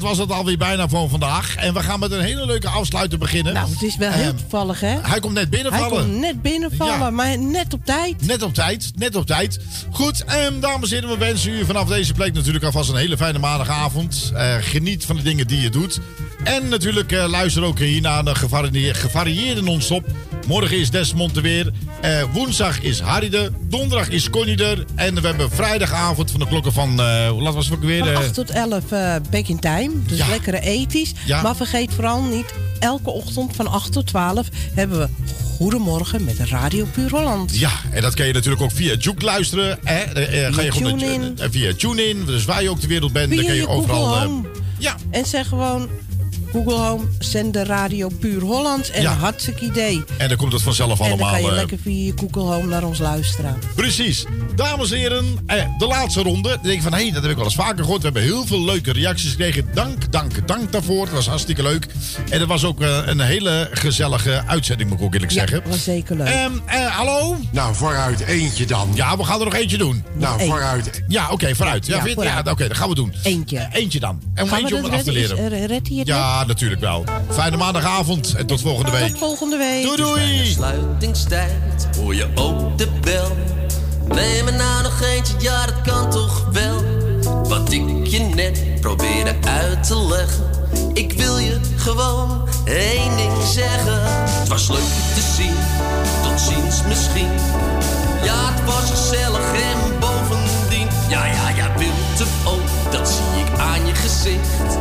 Speaker 5: dat was het alweer bijna voor vandaag. En we gaan met een hele leuke afsluiter beginnen.
Speaker 6: Nou, het is wel heel
Speaker 5: Ehm,
Speaker 6: toevallig, hè?
Speaker 5: Hij komt net binnenvallen.
Speaker 6: Hij komt net binnenvallen,
Speaker 5: Ja.
Speaker 6: maar net op tijd.
Speaker 5: Net op tijd, net op tijd. Goed, ehm, dames en heren, we wensen u vanaf deze plek natuurlijk alvast een hele fijne maandagavond. Eh, geniet van de dingen die je doet. En natuurlijk eh, luister ook hier naar de gevarie- gevarieerde non-stop. Morgen is Desmond er weer. Eh, woensdag is Harry er. Donderdag is Connie er. En we hebben vrijdagavond van de klokken van... eh, hoe laat was het ook weer?
Speaker 6: Van
Speaker 5: Eh,
Speaker 6: 8 tot 11 eh back in time. Dus
Speaker 5: Ja.
Speaker 6: lekkere ethisch.
Speaker 5: Ja.
Speaker 6: Maar vergeet vooral niet, elke ochtend van 8 tot 12 hebben we Goedemorgen met Radio Puur Holland.
Speaker 5: Ja, en dat kan je natuurlijk ook via Juke luisteren. Hè? Eh, eh, ga je gewoon
Speaker 6: TuneIn.
Speaker 5: eh, via TuneIn. Dus waar je ook ter wereld bent,
Speaker 6: Via
Speaker 5: dan kan je, overal... eh, ja.
Speaker 6: En zeg gewoon Google Home, zend de Radio Puur Holland. En
Speaker 5: Ja.
Speaker 6: een hartstikke idee.
Speaker 5: en dan komt het vanzelf
Speaker 6: en dan
Speaker 5: allemaal...
Speaker 6: kan je
Speaker 5: eh,
Speaker 6: lekker via je Google Home naar ons luisteren.
Speaker 5: Precies. Dames en heren, eh, de laatste ronde. Dan denk ik van, hé, hey, dat heb ik wel eens vaker gehoord. We hebben heel veel leuke reacties gekregen. Dank, dank, dank daarvoor. Het was hartstikke leuk. En het was ook eh, een hele gezellige uitzending, moet ik ook eerlijk zeggen.
Speaker 6: was zeker leuk.
Speaker 5: Ehm, eh, hallo?
Speaker 19: Nou, vooruit eentje dan.
Speaker 5: Ja, we gaan er nog eentje doen.
Speaker 19: Nou, vooruit.
Speaker 5: Ja, oké, vooruit. Ja,
Speaker 6: Ja,
Speaker 5: ja, oké, dat gaan we doen.
Speaker 6: Eentje.
Speaker 5: Eentje dan. En
Speaker 6: Gaan we
Speaker 5: eentje om het af te leren.
Speaker 6: Is- Redt hij het net?
Speaker 5: Ja, natuurlijk wel. Fijne maandagavond en tot volgende week.
Speaker 6: Tot volgende week.
Speaker 5: Doei doei.
Speaker 4: Sluitingstijd, hoor je ook de bel. Neem er nou nog eentje, ja dat kan toch wel. Wat ik je net probeerde uit te leggen. Ik wil je gewoon één ding zeggen. Het was leuk te zien, tot ziens misschien. Ja, het was gezellig en bovendien. Ja, ja, ja, wilt het ook, dat zie ik aan je gezicht.